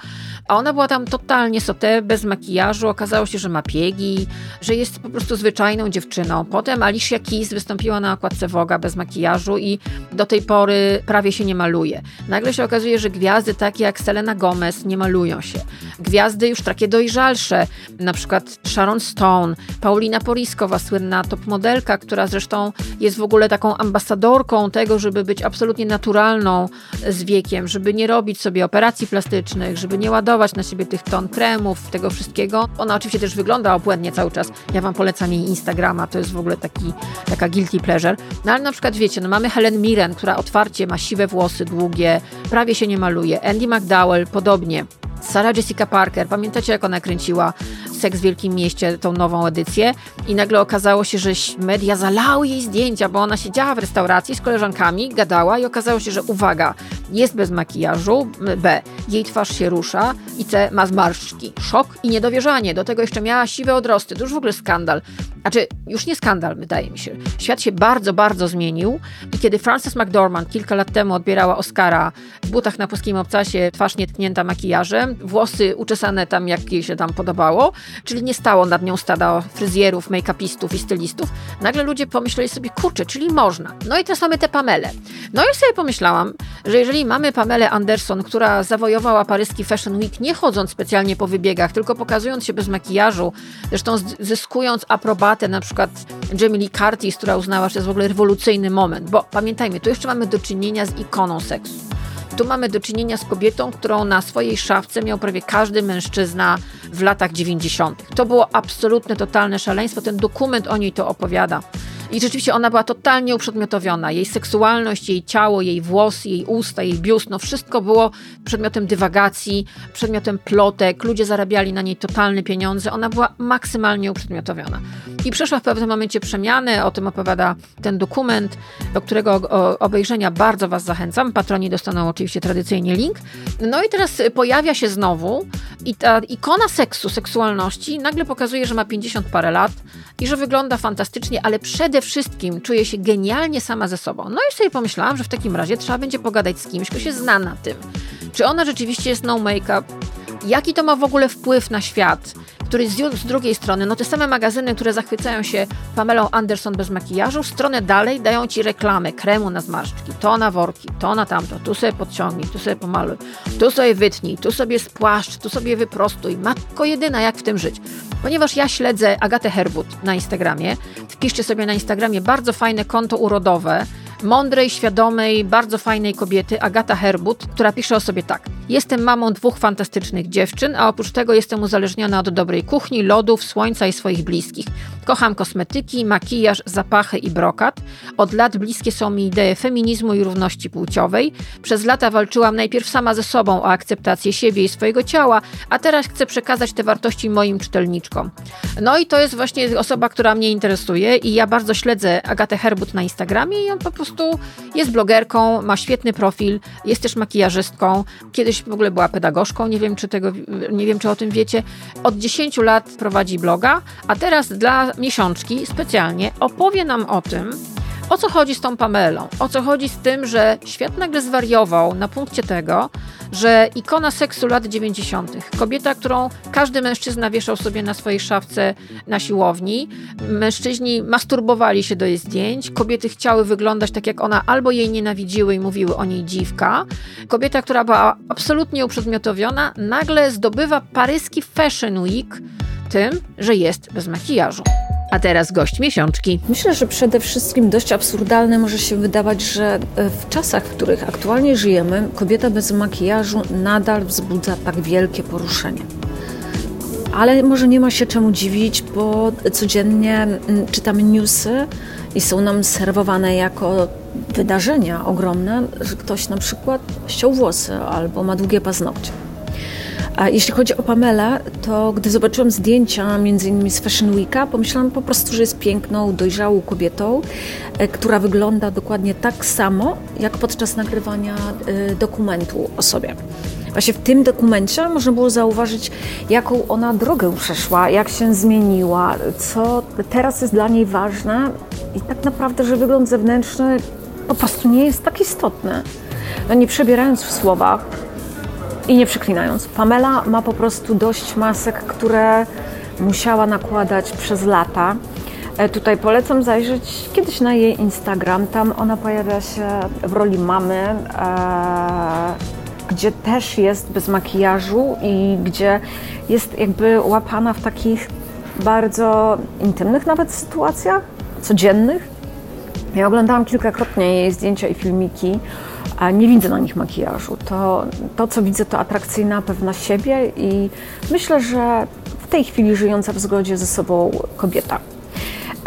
A ona była tam totalnie sote, bez makijażu. Okazało się, że ma piegi, że jest po prostu zwyczajną dziewczyną. Potem Alicia Keys wystąpiła na okładce Woga bez makijażu i do tej pory prawie się nie maluje. Nagle się okazuje, że gwiazdy takie jak Selena Gomez nie malują się. Gwiazdy już takie dojrzalsze, na przykład Sharon Stone, Paul Paulina Poriskowa, słynna top modelka, która zresztą jest w ogóle taką ambasadorką tego, żeby być absolutnie naturalną z wiekiem, żeby nie robić sobie operacji plastycznych, żeby nie ładować na siebie tych ton kremów, tego wszystkiego. Ona oczywiście też wygląda obłędnie cały czas. Ja wam polecam jej Instagrama, to jest w ogóle taki, taka guilty pleasure. No ale na przykład wiecie, no mamy Helen Mirren, która otwarcie ma siwe włosy, długie, prawie się nie maluje. Andy McDowell podobnie. Sarah Jessica Parker, pamiętacie jak ona kręciła Seks w Wielkim Mieście, tą nową edycję i nagle okazało się, że media zalały jej zdjęcia, bo ona siedziała w restauracji z koleżankami, gadała i okazało się, że uwaga, jest bez makijażu, B, jej twarz się rusza i C, ma zmarszczki. Szok i niedowierzanie, do tego jeszcze miała siwe odrosty, to już w ogóle skandal. Znaczy, już nie skandal, wydaje mi się. Świat się bardzo, bardzo zmienił i kiedy Frances McDormand kilka lat temu odbierała Oscara w butach na polskim obcasie, twarz nietknięta makijażem, włosy uczesane tam, jak jej się tam podobało, czyli nie stało nad nią stada fryzjerów, make-upistów i stylistów, nagle ludzie pomyśleli sobie, kurczę, czyli można. No i teraz mamy tę Pamele. No i sobie pomyślałam, że jeżeli mamy Pamelę Anderson, która zawojowała paryski Fashion Week, nie chodząc specjalnie po wybiegach, tylko pokazując się bez makijażu, zresztą zyskując aprobatę na przykład Jamie Lee Curtis, która uznała, że to jest w ogóle rewolucyjny moment, bo pamiętajmy, tu jeszcze mamy do czynienia z ikoną seksu. Tu mamy do czynienia z kobietą, którą na swojej szafce miał prawie każdy mężczyzna w latach 90. To było absolutne, totalne szaleństwo. Ten dokument o niej to opowiada. I rzeczywiście ona była totalnie uprzedmiotowiona. Jej seksualność, jej ciało, jej włosy, jej usta, jej biust, no wszystko było przedmiotem dywagacji, przedmiotem plotek. Ludzie zarabiali na niej totalne pieniądze. Ona była maksymalnie uprzedmiotowiona. I przeszła w pewnym momencie przemiany, o tym opowiada ten dokument, do którego obejrzenia bardzo Was zachęcam. Patroni dostaną oczywiście tradycyjnie link. No i teraz pojawia się znowu i ta ikona seksu, seksualności nagle pokazuje, że ma 50 parę lat i że wygląda fantastycznie, ale przede wszystkim czuje się genialnie sama ze sobą. No i sobie pomyślałam, że w takim razie trzeba będzie pogadać z kimś, kto się zna na tym. Czy ona rzeczywiście jest no make-up? Jaki to ma w ogóle wpływ na świat? Który z, z, drugiej strony, no te same magazyny, które zachwycają się Pamelą Anderson bez makijażu, stronę dalej dają ci reklamy kremu na zmarszczki, to na worki, to na tamto, tu sobie podciągnij, tu sobie pomaluj, tu sobie wytnij, tu sobie spłaszcz, tu sobie wyprostuj. Matko jedyna, jak w tym żyć. Ponieważ ja śledzę Agatę Herwood na Instagramie, wpiszcie sobie na Instagramie bardzo fajne konto urodowe, mądrej, świadomej, bardzo fajnej kobiety, Agata Herbut, która pisze o sobie tak. Jestem mamą dwóch fantastycznych dziewczyn, a oprócz tego jestem uzależniona od dobrej kuchni, lodów, słońca i swoich bliskich. Kocham kosmetyki, makijaż, zapachy i brokat. Od lat bliskie są mi idee feminizmu i równości płciowej. Przez lata walczyłam najpierw sama ze sobą o akceptację siebie i swojego ciała, a teraz chcę przekazać te wartości moim czytelniczkom. No i to jest właśnie osoba, która mnie interesuje i ja bardzo śledzę Agatę Herbut na Instagramie i on po prostu jest blogerką, ma świetny profil, jest też makijażystką. Kiedyś w ogóle była pedagogzką, nie wiem czy tego, nie wiem czy o tym wiecie. Od 10 lat prowadzi bloga, a teraz dla miesiączki specjalnie opowie nam o tym, o co chodzi z tą Pamelą? O co chodzi z tym, że świat nagle zwariował na punkcie tego, że ikona seksu lat 90., kobieta, którą każdy mężczyzna wieszał sobie na swojej szafce na siłowni, mężczyźni masturbowali się do jej zdjęć, kobiety chciały wyglądać tak jak ona, albo jej nienawidziły i mówiły o niej dziwka. Kobieta, która była absolutnie uprzedmiotowiona, nagle zdobywa paryski Fashion Week tym, że jest bez makijażu. A teraz gość miesiączki. Myślę, że przede wszystkim dość absurdalne może się wydawać, że e, w czasach, w których aktualnie żyjemy, kobieta bez makijażu nadal wzbudza tak wielkie poruszenie. Ale może nie ma się czemu dziwić, bo codziennie czytamy newsy i są nam serwowane jako wydarzenia ogromne, że ktoś na przykład ściął włosy albo ma długie paznokcie. A jeśli chodzi o Pamelę, to gdy zobaczyłam zdjęcia między innymi z Fashion Weeka, pomyślałam po prostu, że jest piękną, dojrzałą kobietą, e, która wygląda dokładnie tak samo, jak podczas nagrywania e, dokumentu o sobie. Właśnie w tym dokumencie można było zauważyć, jaką ona drogę przeszła, jak się zmieniła, co teraz jest dla niej ważne i tak naprawdę, że wygląd zewnętrzny po prostu nie jest tak istotny. No nie przebierając w słowach, i nie przeklinając, Pamela ma po prostu dość masek, które musiała nakładać przez lata. E, tutaj polecam zajrzeć kiedyś na jej Instagram. Tam ona pojawia się w roli mamy, e, gdzie też jest bez makijażu i gdzie jest jakby łapana w takich bardzo intymnych nawet sytuacjach, codziennych. Ja oglądałam kilkakrotnie jej zdjęcia i filmiki, a nie widzę na nich makijażu. To, to co widzę, to atrakcyjna pewna siebie i myślę, że w tej chwili żyjąca w zgodzie ze sobą kobieta.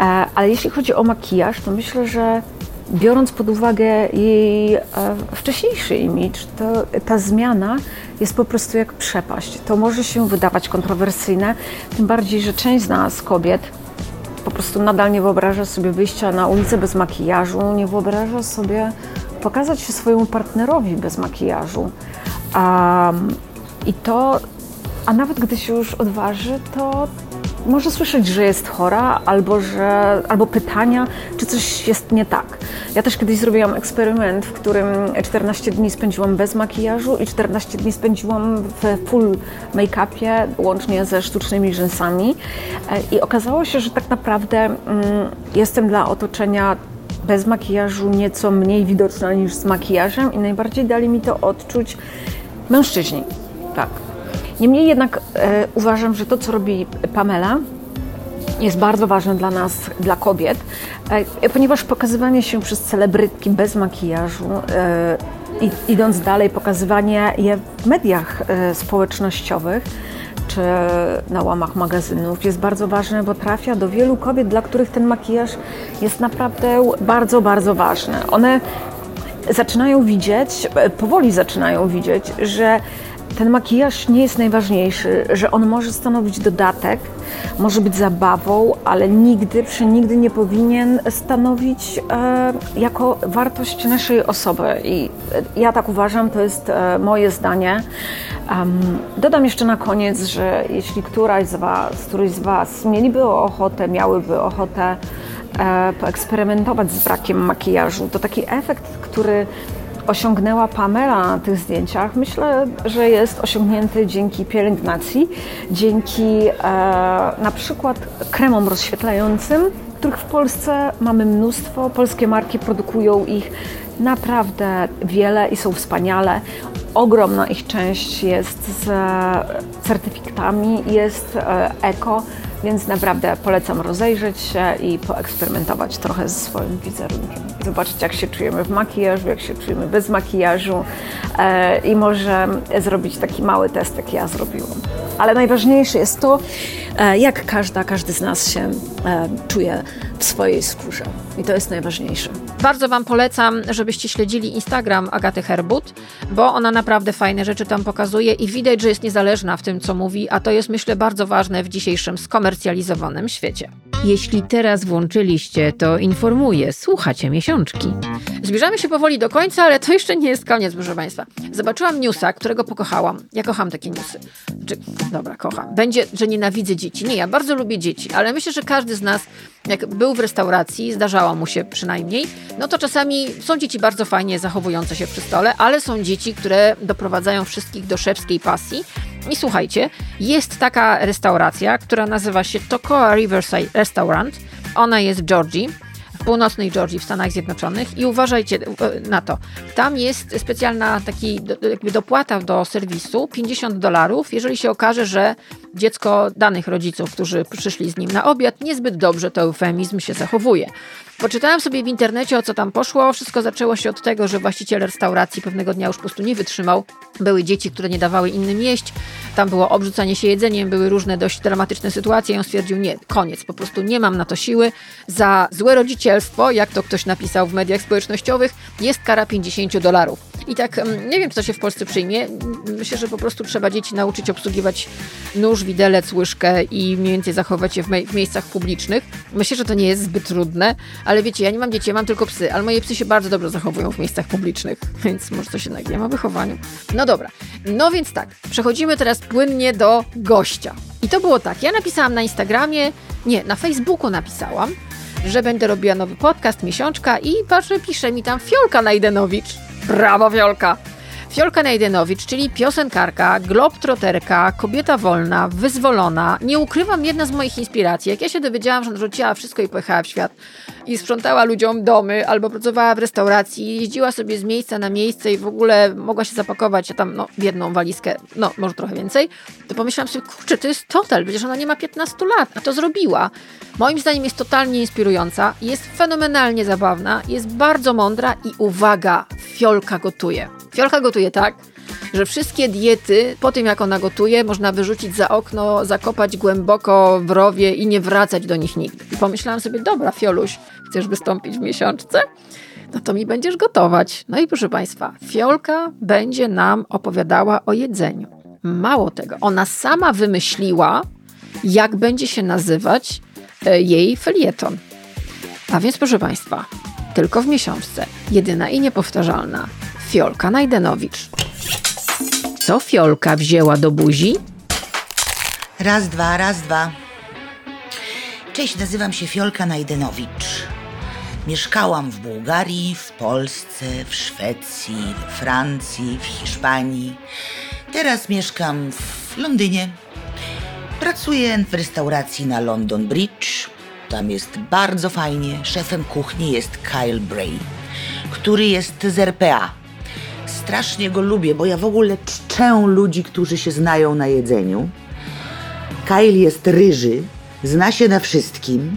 E, ale jeśli chodzi o makijaż, to myślę, że biorąc pod uwagę jej e, wcześniejszy imidż, to ta zmiana jest po prostu jak przepaść. To może się wydawać kontrowersyjne, tym bardziej, że część z nas, kobiet, po prostu nadal nie wyobraża sobie wyjścia na ulicę bez makijażu, nie wyobraża sobie pokazać się swojemu partnerowi bez makijażu. Um, I to, a nawet gdy się już odważy, to może słyszeć, że jest chora, albo, że, albo pytania, czy coś jest nie tak. Ja też kiedyś zrobiłam eksperyment, w którym 14 dni spędziłam bez makijażu i 14 dni spędziłam w full make-upie, łącznie ze sztucznymi rzęsami. E, I okazało się, że tak naprawdę mm, jestem dla otoczenia bez makijażu nieco mniej widoczna niż z makijażem i najbardziej dali mi to odczuć mężczyźni. Tak. Niemniej jednak e, uważam, że to, co robi Pamela, jest bardzo ważne dla nas, dla kobiet, e, ponieważ pokazywanie się przez celebrytki bez makijażu, e, idąc dalej, pokazywanie je w mediach e, społecznościowych, czy na łamach magazynów jest bardzo ważne, bo trafia do wielu kobiet, dla których ten makijaż jest naprawdę bardzo, bardzo ważny. One zaczynają widzieć, powoli zaczynają widzieć, że ten makijaż nie jest najważniejszy, że on może stanowić dodatek, może być zabawą, ale nigdy, przenigdy nie powinien stanowić e, jako wartość naszej osoby. I ja tak uważam, to jest e, moje zdanie. Um, dodam jeszcze na koniec, że jeśli któraś z Was, któryś z Was mieliby ochotę, miałyby ochotę e, poeksperymentować z brakiem makijażu, to taki efekt, który osiągnęła Pamela na tych zdjęciach, myślę, że jest osiągnięty dzięki pielęgnacji, dzięki e, na przykład kremom rozświetlającym, których w Polsce mamy mnóstwo. Polskie marki produkują ich naprawdę wiele i są wspaniale. Ogromna ich część jest z certyfikatami, jest e, eko. Więc naprawdę polecam rozejrzeć się i poeksperymentować trochę ze swoim wizerunkiem. Zobaczyć, jak się czujemy w makijażu, jak się czujemy bez makijażu e, i może zrobić taki mały test, jak ja zrobiłam. Ale najważniejsze jest to, e, jak każda, każdy z nas się e, czuje w swojej skórze. I to jest najważniejsze. Bardzo Wam polecam, żebyście śledzili Instagram Agaty Herbut, bo ona naprawdę fajne rzeczy tam pokazuje i widać, że jest niezależna w tym, co mówi, a to jest myślę bardzo ważne w dzisiejszym skomercjalizowanym świecie. Jeśli teraz włączyliście, to informuję, słuchacie miesiączki. Zbliżamy się powoli do końca, ale to jeszcze nie jest koniec, proszę Państwa. Zobaczyłam newsa, którego pokochałam. Ja kocham takie newsy. Czy, dobra, kocham. Będzie, że nienawidzę dzieci. Nie, ja bardzo lubię dzieci, ale myślę, że każdy z nas, jak był w restauracji, zdarzało mu się przynajmniej, no to czasami są dzieci bardzo fajnie zachowujące się przy stole, ale są dzieci, które doprowadzają wszystkich do szewskiej pasji. I słuchajcie, jest taka restauracja, która nazywa się Tokoa Riverside Restaurant. Ona jest w Georgii w północnej Georgii w Stanach Zjednoczonych i uważajcie e, na to. Tam jest specjalna taki jakby dopłata do serwisu 50 dolarów, jeżeli się okaże, że dziecko danych rodziców, którzy przyszli z nim na obiad, niezbyt dobrze to eufemizm się zachowuje. Poczytałam sobie w internecie o co tam poszło. Wszystko zaczęło się od tego, że właściciel restauracji pewnego dnia już po prostu nie wytrzymał. Były dzieci, które nie dawały innym jeść. Tam było obrzucanie się jedzeniem, były różne dość dramatyczne sytuacje. I on stwierdził: Nie, koniec, po prostu nie mam na to siły. Za złe rodzicielstwo, jak to ktoś napisał w mediach społecznościowych, jest kara 50 dolarów. I tak nie wiem, to się w Polsce przyjmie. Myślę, że po prostu trzeba dzieci nauczyć obsługiwać nóż, widelec, łyżkę i mniej więcej zachować się w, w miejscach publicznych. Myślę, że to nie jest zbyt trudne, ale wiecie, ja nie mam dzieci, ja mam tylko psy, ale moje psy się bardzo dobrze zachowują w miejscach publicznych, [laughs] więc może coś jednak wiem o wychowaniu. No dobra, no więc tak, przechodzimy teraz płynnie do gościa. I to było tak, ja napisałam na Instagramie, nie, na Facebooku napisałam, że będę robiła nowy podcast, miesiączka i patrzę, pisze mi tam Fiolka Najdenowicz. Brawo Fiolka! Fiolka Najdenowicz, czyli piosenkarka, globtroterka, kobieta wolna, wyzwolona. Nie ukrywam, jedna z moich inspiracji. Jak ja się dowiedziałam, że rzuciła wszystko i pojechała w świat i sprzątała ludziom domy albo pracowała w restauracji, jeździła sobie z miejsca na miejsce i w ogóle mogła się zapakować tam no, w jedną walizkę, no może trochę więcej, to pomyślałam sobie, kurczę, to jest total, przecież ona nie ma 15 lat, a to zrobiła. Moim zdaniem jest totalnie inspirująca, jest fenomenalnie zabawna, jest bardzo mądra i uwaga, Fiolka gotuje. Fiolka gotuje tak, że wszystkie diety po tym, jak ona gotuje, można wyrzucić za okno, zakopać głęboko w rowie i nie wracać do nich nigdy. I pomyślałam sobie, dobra, Fioluś, chcesz wystąpić w miesiączce? No to mi będziesz gotować. No i proszę Państwa, Fiolka będzie nam opowiadała o jedzeniu. Mało tego, ona sama wymyśliła, jak będzie się nazywać e, jej felieton. A więc proszę Państwa, tylko w miesiączce, jedyna i niepowtarzalna, Fiolka Najdenowicz. Co Fiolka wzięła do buzi? Raz, dwa, raz, dwa. Cześć, nazywam się Fiolka Najdenowicz. Mieszkałam w Bułgarii, w Polsce, w Szwecji, we Francji, w Hiszpanii. Teraz mieszkam w Londynie. Pracuję w restauracji na London Bridge. Tam jest bardzo fajnie. Szefem kuchni jest Kyle Bray, który jest z RPA. Strasznie go lubię, bo ja w ogóle czczę ludzi, którzy się znają na jedzeniu. Kyle jest ryży, zna się na wszystkim.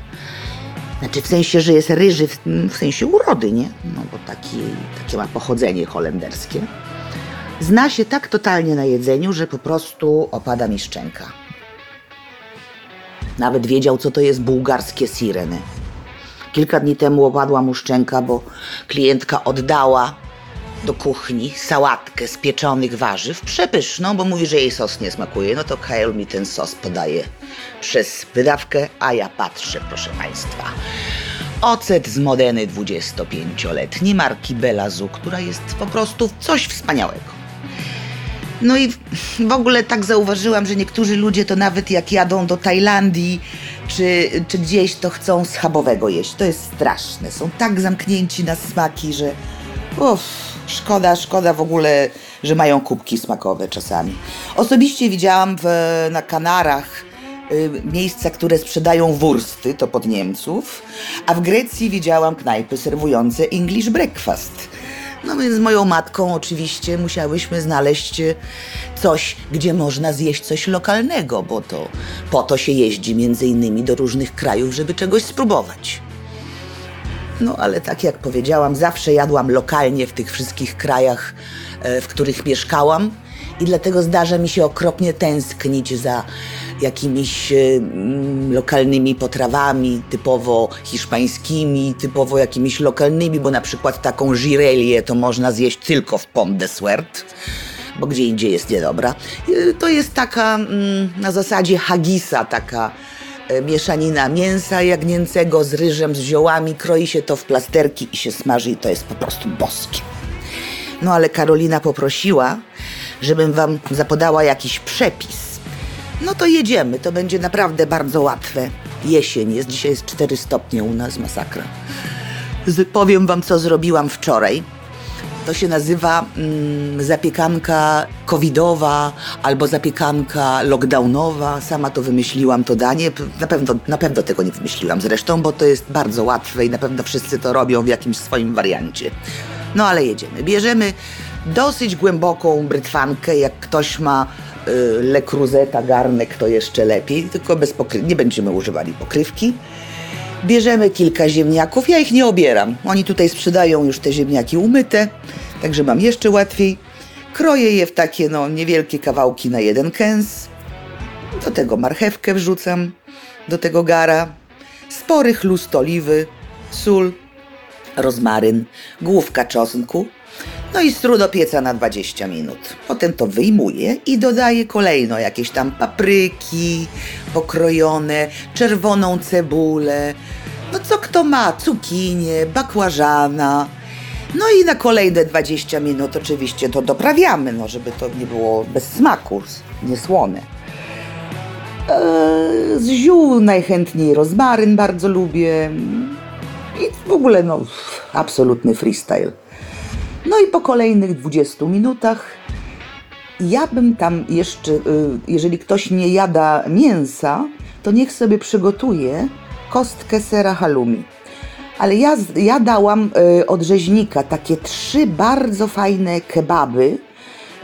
Znaczy w sensie, że jest ryży w, w sensie urody, nie? No bo taki, takie ma pochodzenie holenderskie. Zna się tak totalnie na jedzeniu, że po prostu opada mi szczęka. Nawet wiedział, co to jest bułgarskie sireny. Kilka dni temu opadła mu szczęka, bo klientka oddała do kuchni sałatkę z pieczonych warzyw, przepyszną, bo mówi, że jej sos nie smakuje. No to Kyle mi ten sos podaje przez wydawkę, a ja patrzę, proszę Państwa. Ocet z Modeny 25-letni marki Belazu, która jest po prostu coś wspaniałego. No i w ogóle tak zauważyłam, że niektórzy ludzie to nawet jak jadą do Tajlandii czy, czy gdzieś, to chcą schabowego jeść. To jest straszne. Są tak zamknięci na smaki, że uff, szkoda, szkoda w ogóle, że mają kubki smakowe czasami. Osobiście widziałam w, na Kanarach y, miejsca, które sprzedają wursty, to pod Niemców, a w Grecji widziałam knajpy serwujące English breakfast. No więc z moją matką oczywiście musiałyśmy znaleźć e, coś, gdzie można zjeść coś lokalnego, bo to po to się jeździ między innymi do różnych krajów, żeby czegoś spróbować. No ale tak jak powiedziałam, zawsze jadłam lokalnie w tych wszystkich krajach, e, w których mieszkałam i dlatego zdarza mi się okropnie tęsknić za jakimiś mm, lokalnymi potrawami, typowo hiszpańskimi, typowo jakimiś lokalnymi, bo na przykład taką girelię to można zjeść tylko w Pont de Suert, bo gdzie indziej jest niedobra. Y, to jest taka mm, na zasadzie hagisa, taka e, mieszanina mięsa jagnięcego z ryżem, z ziołami, kroi się to w plasterki i się smaży i to jest po prostu boskie. No ale Karolina poprosiła, żebym wam zapodała jakiś przepis no to jedziemy, to będzie naprawdę bardzo łatwe. Jesień jest, dzisiaj jest 4 stopnie u nas, masakra. Powiem wam, co zrobiłam wczoraj. To się nazywa mm, zapiekanka covidowa albo zapiekanka lockdownowa. Sama to wymyśliłam, to danie. Na pewno, na pewno tego nie wymyśliłam zresztą, bo to jest bardzo łatwe i na pewno wszyscy to robią w jakimś swoim wariancie. No ale jedziemy. Bierzemy dosyć głęboką brytwankę, jak ktoś ma Y, garnek to jeszcze lepiej, tylko bez pokry- nie będziemy używali pokrywki. Bierzemy kilka ziemniaków, ja ich nie obieram. Oni tutaj sprzedają już te ziemniaki umyte, także mam jeszcze łatwiej. Kroję je w takie no, niewielkie kawałki na jeden kęs. Do tego marchewkę wrzucam, do tego gara. Spory chlust oliwy, sól, rozmaryn, główka czosnku, no i stru do pieca na 20 minut. Potem to wyjmuję i dodaję kolejno jakieś tam papryki pokrojone, czerwoną cebulę, no co kto ma, cukinię, bakłażana. No i na kolejne 20 minut oczywiście to doprawiamy, no żeby to nie było bez smaku, niesłone. Eee, z ziół najchętniej rozmaryn bardzo lubię. I w ogóle no absolutny freestyle. No i po kolejnych 20 minutach ja bym tam jeszcze, y, jeżeli ktoś nie jada mięsa, to niech sobie przygotuje kostkę sera halloumi. Ale ja, ja dałam y, od rzeźnika takie trzy bardzo fajne kebaby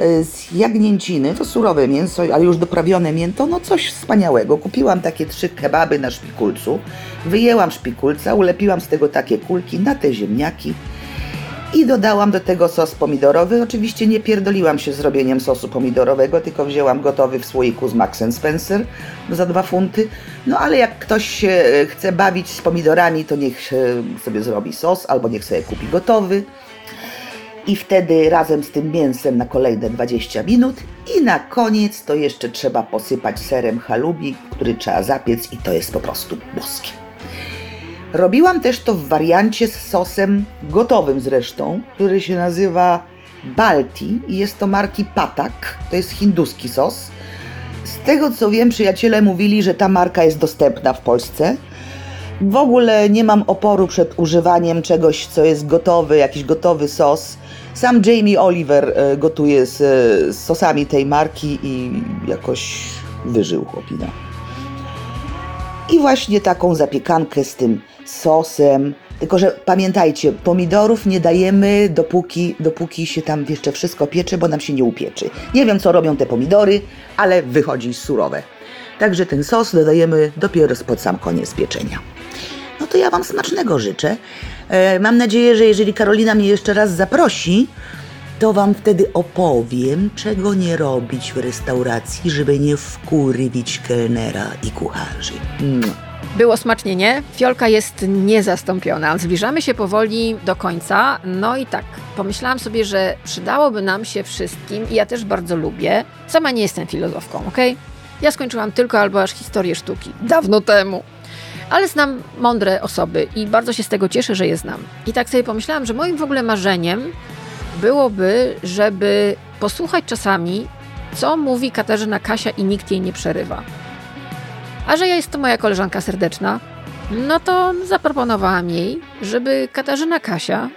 y, z jagnięciny, to surowe mięso, ale już doprawione mięto, no coś wspaniałego. Kupiłam takie trzy kebaby na szpikulcu, wyjęłam szpikulca, ulepiłam z tego takie kulki na te ziemniaki, i dodałam do tego sos pomidorowy. Oczywiście nie pierdoliłam się z robieniem sosu pomidorowego, tylko wzięłam gotowy w słoiku z Max Spencer za dwa funty. No ale jak ktoś się e, chce bawić z pomidorami, to niech sobie zrobi sos albo niech sobie kupi gotowy. I wtedy razem z tym mięsem na kolejne 20 minut. I na koniec to jeszcze trzeba posypać serem halubi, który trzeba zapiec i to jest po prostu boskie. Robiłam też to w wariancie z sosem gotowym zresztą, który się nazywa Balti i jest to marki Patak. To jest hinduski sos. Z tego co wiem, przyjaciele mówili, że ta marka jest dostępna w Polsce. W ogóle nie mam oporu przed używaniem czegoś, co jest gotowy, jakiś gotowy sos. Sam Jamie Oliver e, gotuje z, z sosami tej marki i jakoś wyżył chłopina. I właśnie taką zapiekankę z tym sosem. Tylko, że pamiętajcie, pomidorów nie dajemy dopóki, dopóki się tam jeszcze wszystko piecze, bo nam się nie upieczy. Nie wiem, co robią te pomidory, ale wychodzi surowe. Także ten sos dodajemy dopiero pod sam koniec pieczenia. No to ja Wam smacznego życzę. E, mam nadzieję, że jeżeli Karolina mnie jeszcze raz zaprosi, to Wam wtedy opowiem, czego nie robić w restauracji, żeby nie wkurwić kelnera i kucharzy. Było smacznie, nie? Fiolka jest niezastąpiona. Zbliżamy się powoli do końca. No i tak, pomyślałam sobie, że przydałoby nam się wszystkim, i ja też bardzo lubię. Sama nie jestem filozofką, ok? Ja skończyłam tylko albo aż historię sztuki. Dawno temu. Ale znam mądre osoby i bardzo się z tego cieszę, że je znam. I tak sobie pomyślałam, że moim w ogóle marzeniem byłoby, żeby posłuchać czasami, co mówi Katarzyna Kasia i nikt jej nie przerywa. A że jest to moja koleżanka serdeczna, no to zaproponowałam jej, żeby Katarzyna Kasia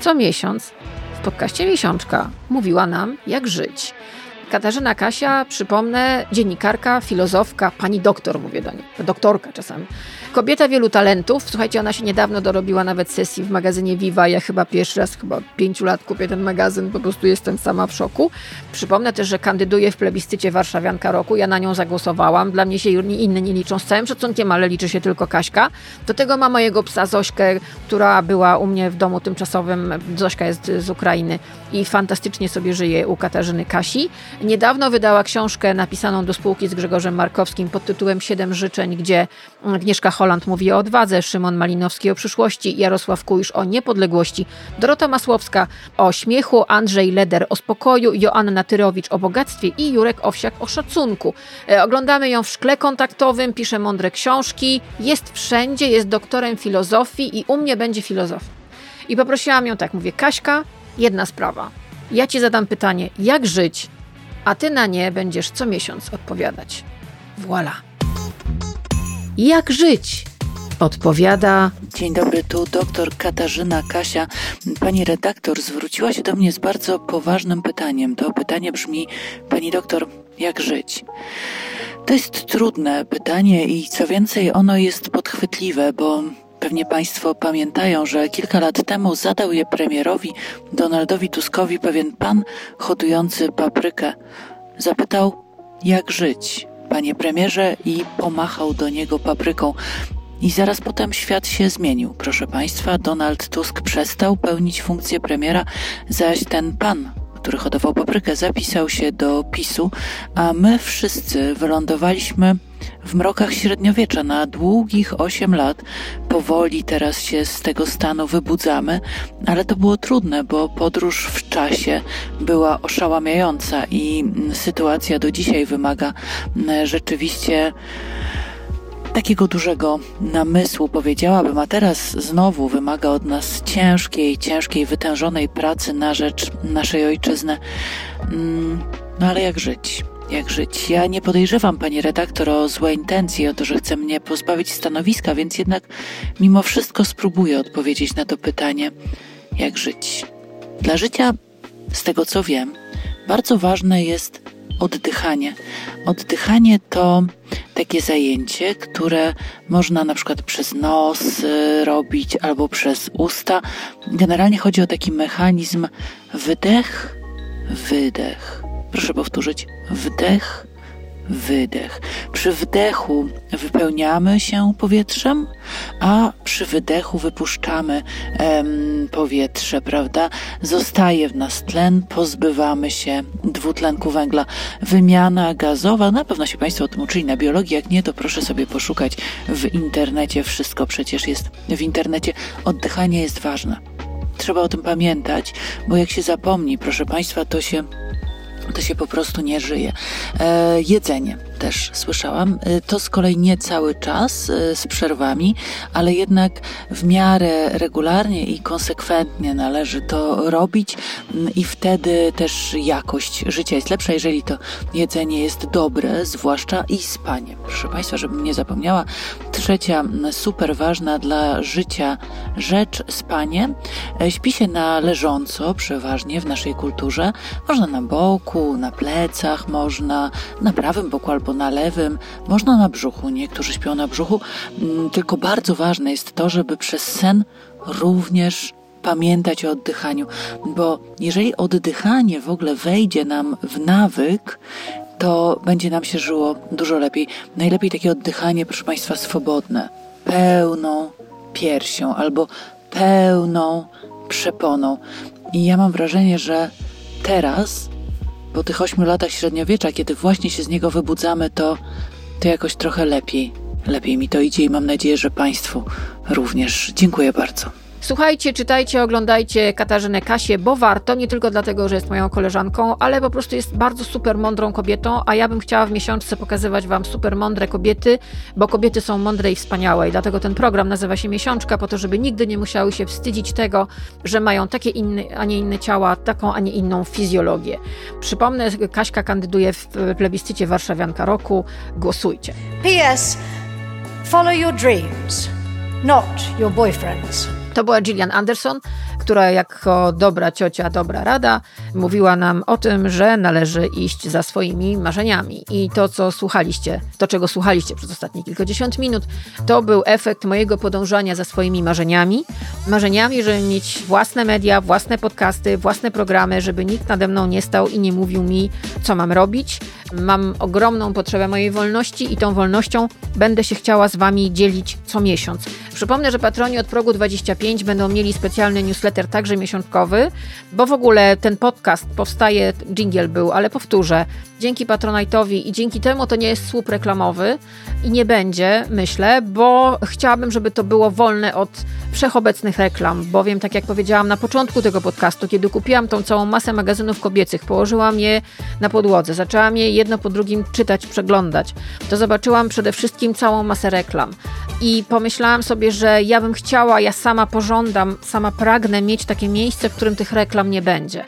co miesiąc w podcaście Miesiączka mówiła nam, jak żyć. Katarzyna Kasia, przypomnę, dziennikarka, filozofka, pani doktor mówię do niej, doktorka czasami. Kobieta wielu talentów. Słuchajcie, ona się niedawno dorobiła nawet sesji w magazynie Viva. Ja chyba pierwszy raz, chyba pięciu lat kupię ten magazyn, po prostu jestem sama w szoku. Przypomnę też, że kandyduje w plebiscycie Warszawianka Roku. Ja na nią zagłosowałam. Dla mnie się inne nie liczą z całym szacunkiem, ale liczy się tylko Kaśka. Do tego ma mojego psa Zośkę, która była u mnie w domu tymczasowym. Zośka jest z Ukrainy i fantastycznie sobie żyje u Katarzyny Kasi. Niedawno wydała książkę napisaną do spółki z Grzegorzem Markowskim pod tytułem Siedem życzeń, gdzie Agnieszka Holland mówi o odwadze, Szymon Malinowski o przyszłości, Jarosław Kujsz o niepodległości, Dorota Masłowska o śmiechu, Andrzej Leder o spokoju, Joanna Tyrowicz o bogactwie i Jurek Owsiak o szacunku. E, oglądamy ją w szkle kontaktowym, pisze mądre książki, jest wszędzie, jest doktorem filozofii i u mnie będzie filozofia. I poprosiłam ją tak, mówię, Kaśka, jedna sprawa. Ja ci zadam pytanie, jak żyć, a ty na nie będziesz co miesiąc odpowiadać. Voilà. Jak żyć? Odpowiada. Dzień dobry, tu doktor Katarzyna Kasia. Pani redaktor zwróciła się do mnie z bardzo poważnym pytaniem. To pytanie brzmi: Pani doktor, jak żyć? To jest trudne pytanie i co więcej, ono jest podchwytliwe, bo Pewnie Państwo pamiętają, że kilka lat temu zadał je premierowi Donaldowi Tuskowi pewien pan hodujący paprykę. Zapytał, jak żyć, panie premierze, i pomachał do niego papryką. I zaraz potem świat się zmienił. Proszę Państwa, Donald Tusk przestał pełnić funkcję premiera, zaś ten pan, który hodował paprykę, zapisał się do PiSu, a my wszyscy wylądowaliśmy w mrokach średniowiecza na długich 8 lat. Powoli teraz się z tego stanu wybudzamy, ale to było trudne, bo podróż w czasie była oszałamiająca i sytuacja do dzisiaj wymaga rzeczywiście takiego dużego namysłu, powiedziałabym, a teraz znowu wymaga od nas ciężkiej, ciężkiej, wytężonej pracy na rzecz naszej ojczyzny. Mm, no ale jak żyć? Jak żyć? Ja nie podejrzewam pani redaktor o złe intencje, o to, że chce mnie pozbawić stanowiska, więc jednak mimo wszystko spróbuję odpowiedzieć na to pytanie, jak żyć. Dla życia, z tego co wiem, bardzo ważne jest oddychanie. Oddychanie to takie zajęcie, które można na przykład przez nos y, robić albo przez usta. Generalnie chodzi o taki mechanizm wydech, wydech. Proszę powtórzyć. Wdech, wydech. Przy wdechu wypełniamy się powietrzem, a przy wydechu wypuszczamy em, powietrze, prawda? Zostaje w nas tlen, pozbywamy się dwutlenku węgla. Wymiana gazowa, na pewno się Państwo o tym uczyli na biologii, jak nie, to proszę sobie poszukać w internecie. Wszystko przecież jest w internecie. Oddychanie jest ważne. Trzeba o tym pamiętać, bo jak się zapomni, proszę Państwa, to się to się po prostu nie żyje. E, jedzenie też słyszałam. E, to z kolei nie cały czas e, z przerwami, ale jednak w miarę regularnie i konsekwentnie należy to robić mm, i wtedy też jakość życia jest lepsza, jeżeli to jedzenie jest dobre, zwłaszcza i spanie. Proszę Państwa, żebym nie zapomniała, trzecia super ważna dla życia rzecz spanie. E, śpi się na leżąco przeważnie w naszej kulturze. Można na boku, na plecach, można na prawym boku albo na lewym, można na brzuchu. Niektórzy śpią na brzuchu. Mm, tylko bardzo ważne jest to, żeby przez sen również pamiętać o oddychaniu, bo jeżeli oddychanie w ogóle wejdzie nam w nawyk, to będzie nam się żyło dużo lepiej. Najlepiej takie oddychanie, proszę Państwa, swobodne, pełną piersią albo pełną przeponą. I ja mam wrażenie, że teraz, po tych ośmiu latach średniowiecza, kiedy właśnie się z niego wybudzamy, to, to jakoś trochę lepiej. Lepiej mi to idzie i mam nadzieję, że Państwu również. Dziękuję bardzo. Słuchajcie, czytajcie, oglądajcie Katarzynę Kasię, bo warto, nie tylko dlatego, że jest moją koleżanką, ale po prostu jest bardzo super mądrą kobietą, a ja bym chciała w miesiączce pokazywać Wam super mądre kobiety, bo kobiety są mądre i wspaniałe i dlatego ten program nazywa się Miesiączka, po to, żeby nigdy nie musiały się wstydzić tego, że mają takie inne, a nie inne ciała, taką, a nie inną fizjologię. Przypomnę, Kaśka kandyduje w plebiscycie Warszawianka Roku. Głosujcie. P.S. Follow your dreams, not your boyfriends. To była Gillian Anderson, która jako dobra ciocia, dobra rada mówiła nam o tym, że należy iść za swoimi marzeniami. I to, co słuchaliście, to, czego słuchaliście przez ostatnie kilkadziesiąt minut, to był efekt mojego podążania za swoimi marzeniami. Marzeniami, żeby mieć własne media, własne podcasty, własne programy, żeby nikt nade mną nie stał i nie mówił mi, co mam robić. Mam ogromną potrzebę mojej wolności i tą wolnością będę się chciała z Wami dzielić co miesiąc. Przypomnę, że patroni od progu 25 będą mieli specjalny newsletter, także miesiączkowy, bo w ogóle ten podcast powstaje, jingle był, ale powtórzę, dzięki Patronite'owi i dzięki temu to nie jest słup reklamowy i nie będzie, myślę, bo chciałabym, żeby to było wolne od wszechobecnych reklam, bowiem tak jak powiedziałam na początku tego podcastu, kiedy kupiłam tą całą masę magazynów kobiecych, położyłam je na podłodze, zaczęłam je jedno po drugim czytać, przeglądać, to zobaczyłam przede wszystkim całą masę reklam. I pomyślałam sobie, że ja bym chciała, ja sama pożądam, sama pragnę mieć takie miejsce, w którym tych reklam nie będzie.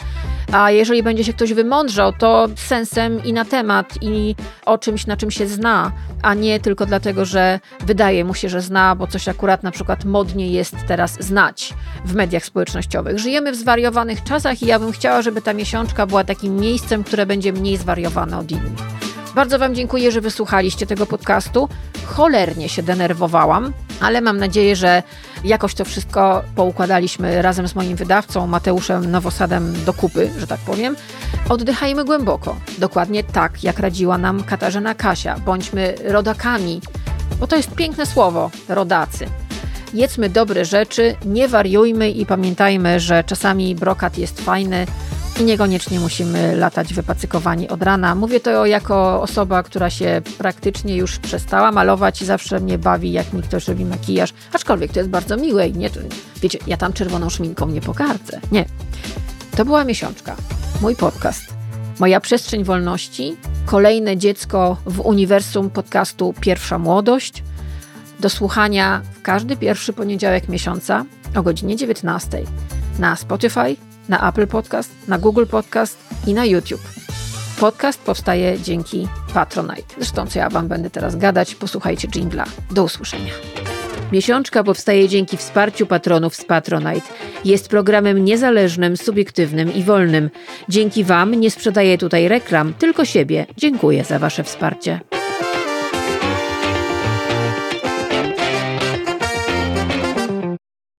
A jeżeli będzie się ktoś wymądrzał, to sensem i na temat, i o czymś, na czym się zna, a nie tylko dlatego, że wydaje mu się, że zna, bo coś akurat na przykład modnie jest teraz znać w mediach społecznościowych. Żyjemy w zwariowanych czasach i ja bym chciała, żeby ta miesiączka była takim miejscem, które będzie mniej zwariowane od innych. Bardzo Wam dziękuję, że wysłuchaliście tego podcastu. Cholernie się denerwowałam, ale mam nadzieję, że jakoś to wszystko poukładaliśmy razem z moim wydawcą Mateuszem Nowosadem do kupy, że tak powiem. Oddychajmy głęboko, dokładnie tak, jak radziła nam Katarzyna Kasia. Bądźmy rodakami, bo to jest piękne słowo rodacy. Jedzmy dobre rzeczy, nie wariujmy i pamiętajmy, że czasami brokat jest fajny, i niekoniecznie musimy latać wypacykowani od rana. Mówię to jako osoba, która się praktycznie już przestała malować i zawsze mnie bawi, jak mi ktoś robi makijaż, aczkolwiek to jest bardzo miłe i nie, wiecie, ja tam czerwoną szminką nie pogardzę. Nie. To była miesiączka, mój podcast, moja przestrzeń wolności, kolejne dziecko w uniwersum podcastu Pierwsza Młodość, do słuchania w każdy pierwszy poniedziałek miesiąca o godzinie 19 na Spotify, na Apple Podcast, na Google Podcast i na YouTube. Podcast powstaje dzięki Patronite. Zresztą co ja wam będę teraz gadać, posłuchajcie jingla. Do usłyszenia. Miesiączka powstaje dzięki wsparciu patronów z Patronite. Jest programem niezależnym, subiektywnym i wolnym. Dzięki Wam nie sprzedaję tutaj reklam, tylko siebie. Dziękuję za Wasze wsparcie.